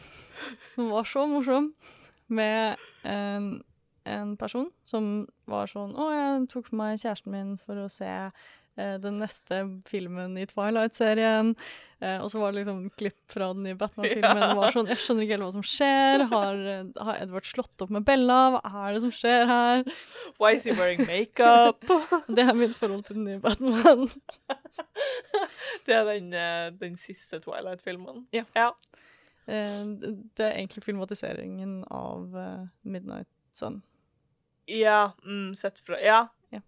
som var så morsom, med en, en person som var sånn Å, jeg tok med meg kjæresten min for å se den neste filmen i Twilight-serien. Eh, og så var det liksom klipp fra den nye Batman-filmen. Ja. var sånn, Jeg skjønner ikke helt hva som skjer. Har, eh, har Edward slått opp med Bella? Hva er det som skjer her? Why is he wearing makeup? Det er mitt forhold til den nye Batman. det er den, eh, den siste Twilight-filmen. Ja. ja. Eh, det er egentlig filmatiseringen av eh, Midnight Sun. Ja, mm, sett fra Ja. Ja.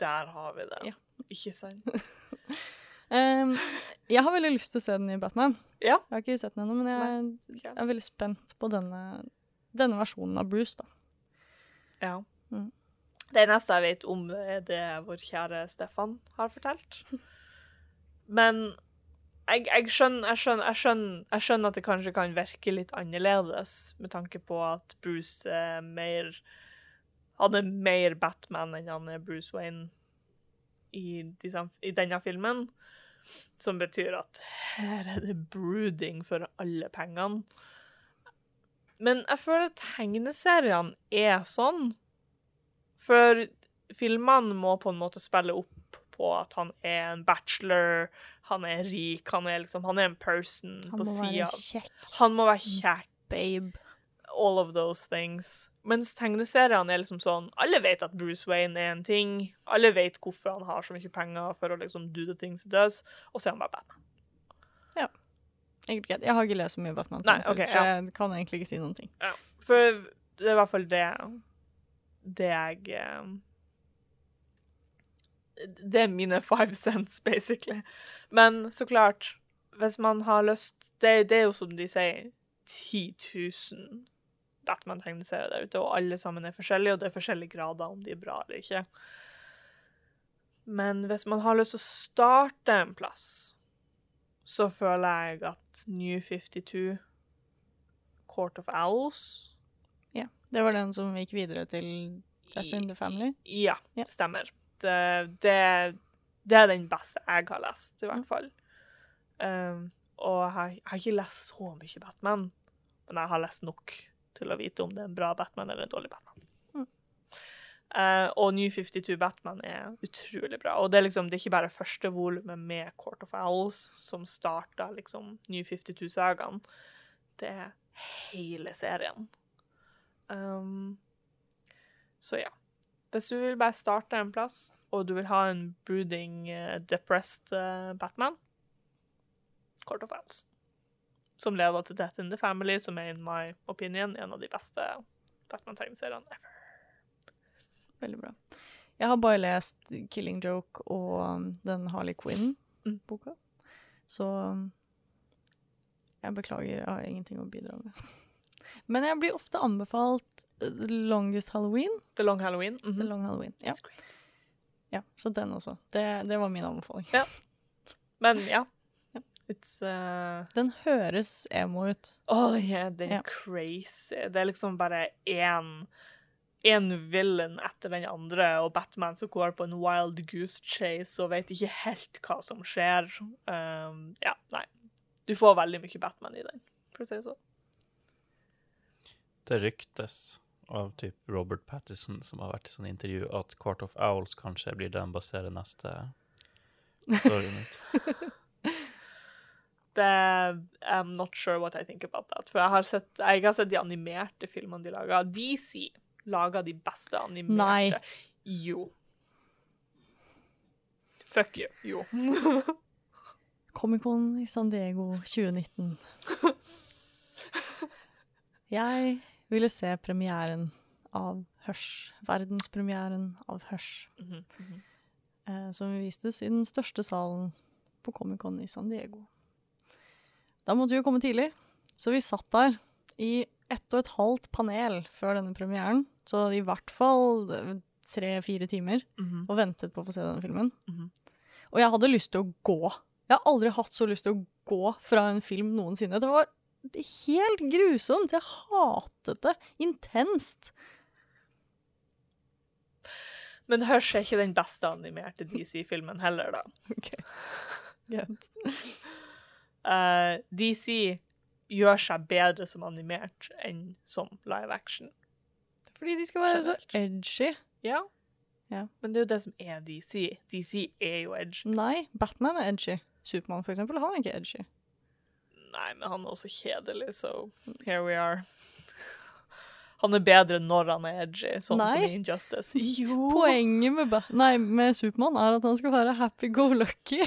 Der har vi det. Ja. Ikke sant? um, jeg har veldig lyst til å se den nye Batman. Ja. Jeg har ikke sett den ennå, men jeg ok. er veldig spent på denne, denne versjonen av Bruce. da. Ja. Mm. Det eneste jeg vet om, er det vår kjære Stefan har fortalt. Men jeg, jeg, skjønner, jeg, skjønner, jeg, skjønner, jeg skjønner at det kanskje kan virke litt annerledes, med tanke på at Bruce er mer Han er mer Batman enn han er Bruce Wayne i, disse, i denne filmen. Som betyr at her er det brooding for alle pengene. Men jeg føler at tegneseriene er sånn. For filmene må på en måte spille opp på at han er en bachelor, han er rik, han er liksom Han er en person Han på må sida. være kjekk, Han må være kjekk. babe. All of those things. Mens tegneseriene er liksom sånn Alle vet at Bruce Wayne er en ting. Alle vet hvorfor han har så mye penger for å liksom do the things he does. Og så er han bare Batman. Egentlig greit. Jeg har ikke lest så mye Batman, Nei, okay, så så ja. jeg kan egentlig ikke si noen ting. For det er i hvert fall det Det jeg eh, Det er mine five cents, basically. Men så klart, hvis man har lyst Det, det er jo som de sier, 10 000 Batman-tegneserier der ute, og alle sammen er forskjellige, og det er forskjellige grader om de er bra eller ikke. Men hvis man har lyst til å starte en plass, så føler jeg at New 52 Court of Owls Ja, Det var den som gikk videre til Death in the Family. Ja, Ja. stemmer. Det, det, det er den beste jeg har lest, i hvert fall. Um, og jeg jeg har ikke lest så mye Batman, men jeg har lest nok til å vite om det er en bra Batman eller en dårlig Batman. Mm. Uh, og New 52 Batman er utrolig bra. Og det er liksom, det er ikke bare første volumet med Court of Owls som starta liksom New 52-sagaen. Det er hele serien. Um, så ja. Hvis du vil bare starte en plass, og du vil ha en brooding, uh, depressed uh, Batman, Court of Owls. Som leder til Death in the Family, som er in my opinion en av de beste Batman-tegneseriene ever. Veldig bra. Jeg har bare lest Killing Joke og um, den Harley Quinn-boka. Så um, jeg beklager, jeg har ingenting å bidra med. Men jeg blir ofte anbefalt uh, The Longest Halloween. The Long Halloween. mhm. The Long Halloween. Ja, ja så den også. Det, det var min anbefaling. Ja. Men ja. Uh... Den høres emo ut. Å, den er, den er yeah. crazy. Det er liksom bare én en villain etter den andre, og Batman som går på en wild goose chase og vet ikke helt hva som skjer. Um, ja, nei. Du får veldig mye Batman i den, for å si det sånn. Det ryktes av typ Robert Pattison, som har vært i sånn intervju, at Court of Owls kanskje blir den baserer neste storyen mitt. Det I'm not sure what I think about that. For jeg har sett, jeg har sett de animerte filmene de lager. DC lager de beste animerte. Nei. Jo. Fuck you. Jo. Comic-Con i San Diego 2019. Jeg ville se premieren av Hush. Verdenspremieren av Hush. Mhm, mhm. eh, som vistes i den største salen på Comic-Con i San Diego. Da måtte vi jo komme tidlig, så vi satt der i ett og et halvt panel før denne premieren, så i hvert fall eh, tre-fire timer, Mhm. og ventet på å få se denne filmen. Mhm. Og jeg hadde lyst til å gå. Jeg har aldri hatt så lyst til å gå fra en film noensinne. Det var helt grusomt. Jeg hatet det intenst. Men Hush er ikke den beste animerte DC-filmen heller, da. Eh, DC gjør seg bedre som animert enn som live action. Fordi de skal være så edgy. Ja. Ja. Men det er jo det som er DC. DC er jo edgy. Nei, Batman er edgy. Supermann, for eksempel, han er ikke edgy. Nei, men han er også kjedelig, så here we are. Han er bedre når han er edgy, sånn som Nei. i Injustice. Jo! Poenget med, nei, med Supermann er at han skal være happy-go-lucky.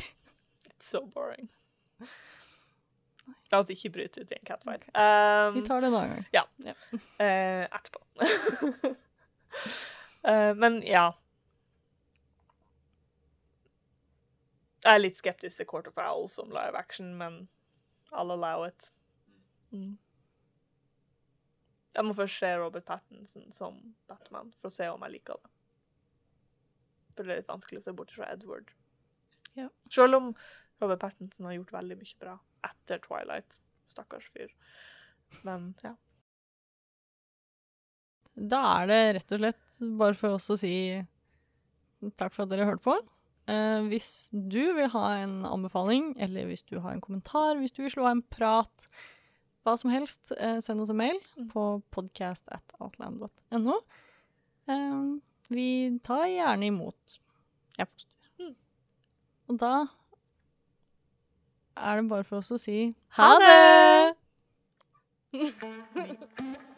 So boring. La oss ikke bryte ut i en catfight. Um, Vi tar det en annen gang. eh, etterpå. uh, men ja. Jeg er litt skeptisk til Court of Owls som live action, men I'll allow it. Mm. Jeg må først se Robert Pattinson som Batman for å se om jeg liker det. For det er litt vanskelig å se bort fra Edward. Ja. Selv om Robert Pattinson har gjort veldig mye bra etter Twilight. Stakkars fyr. Men ja. Da er det rett og slett bare for oss å si takk for at dere hørte på. Eh, hvis du vil ha en anbefaling, eller hvis du har en kommentar, hvis du vil slå av en prat, hva som helst, eh, send oss en mail på podcast.outland.no. Eh, vi tar gjerne imot e-poster. Mm. Og da er det bare for oss å si Ha det!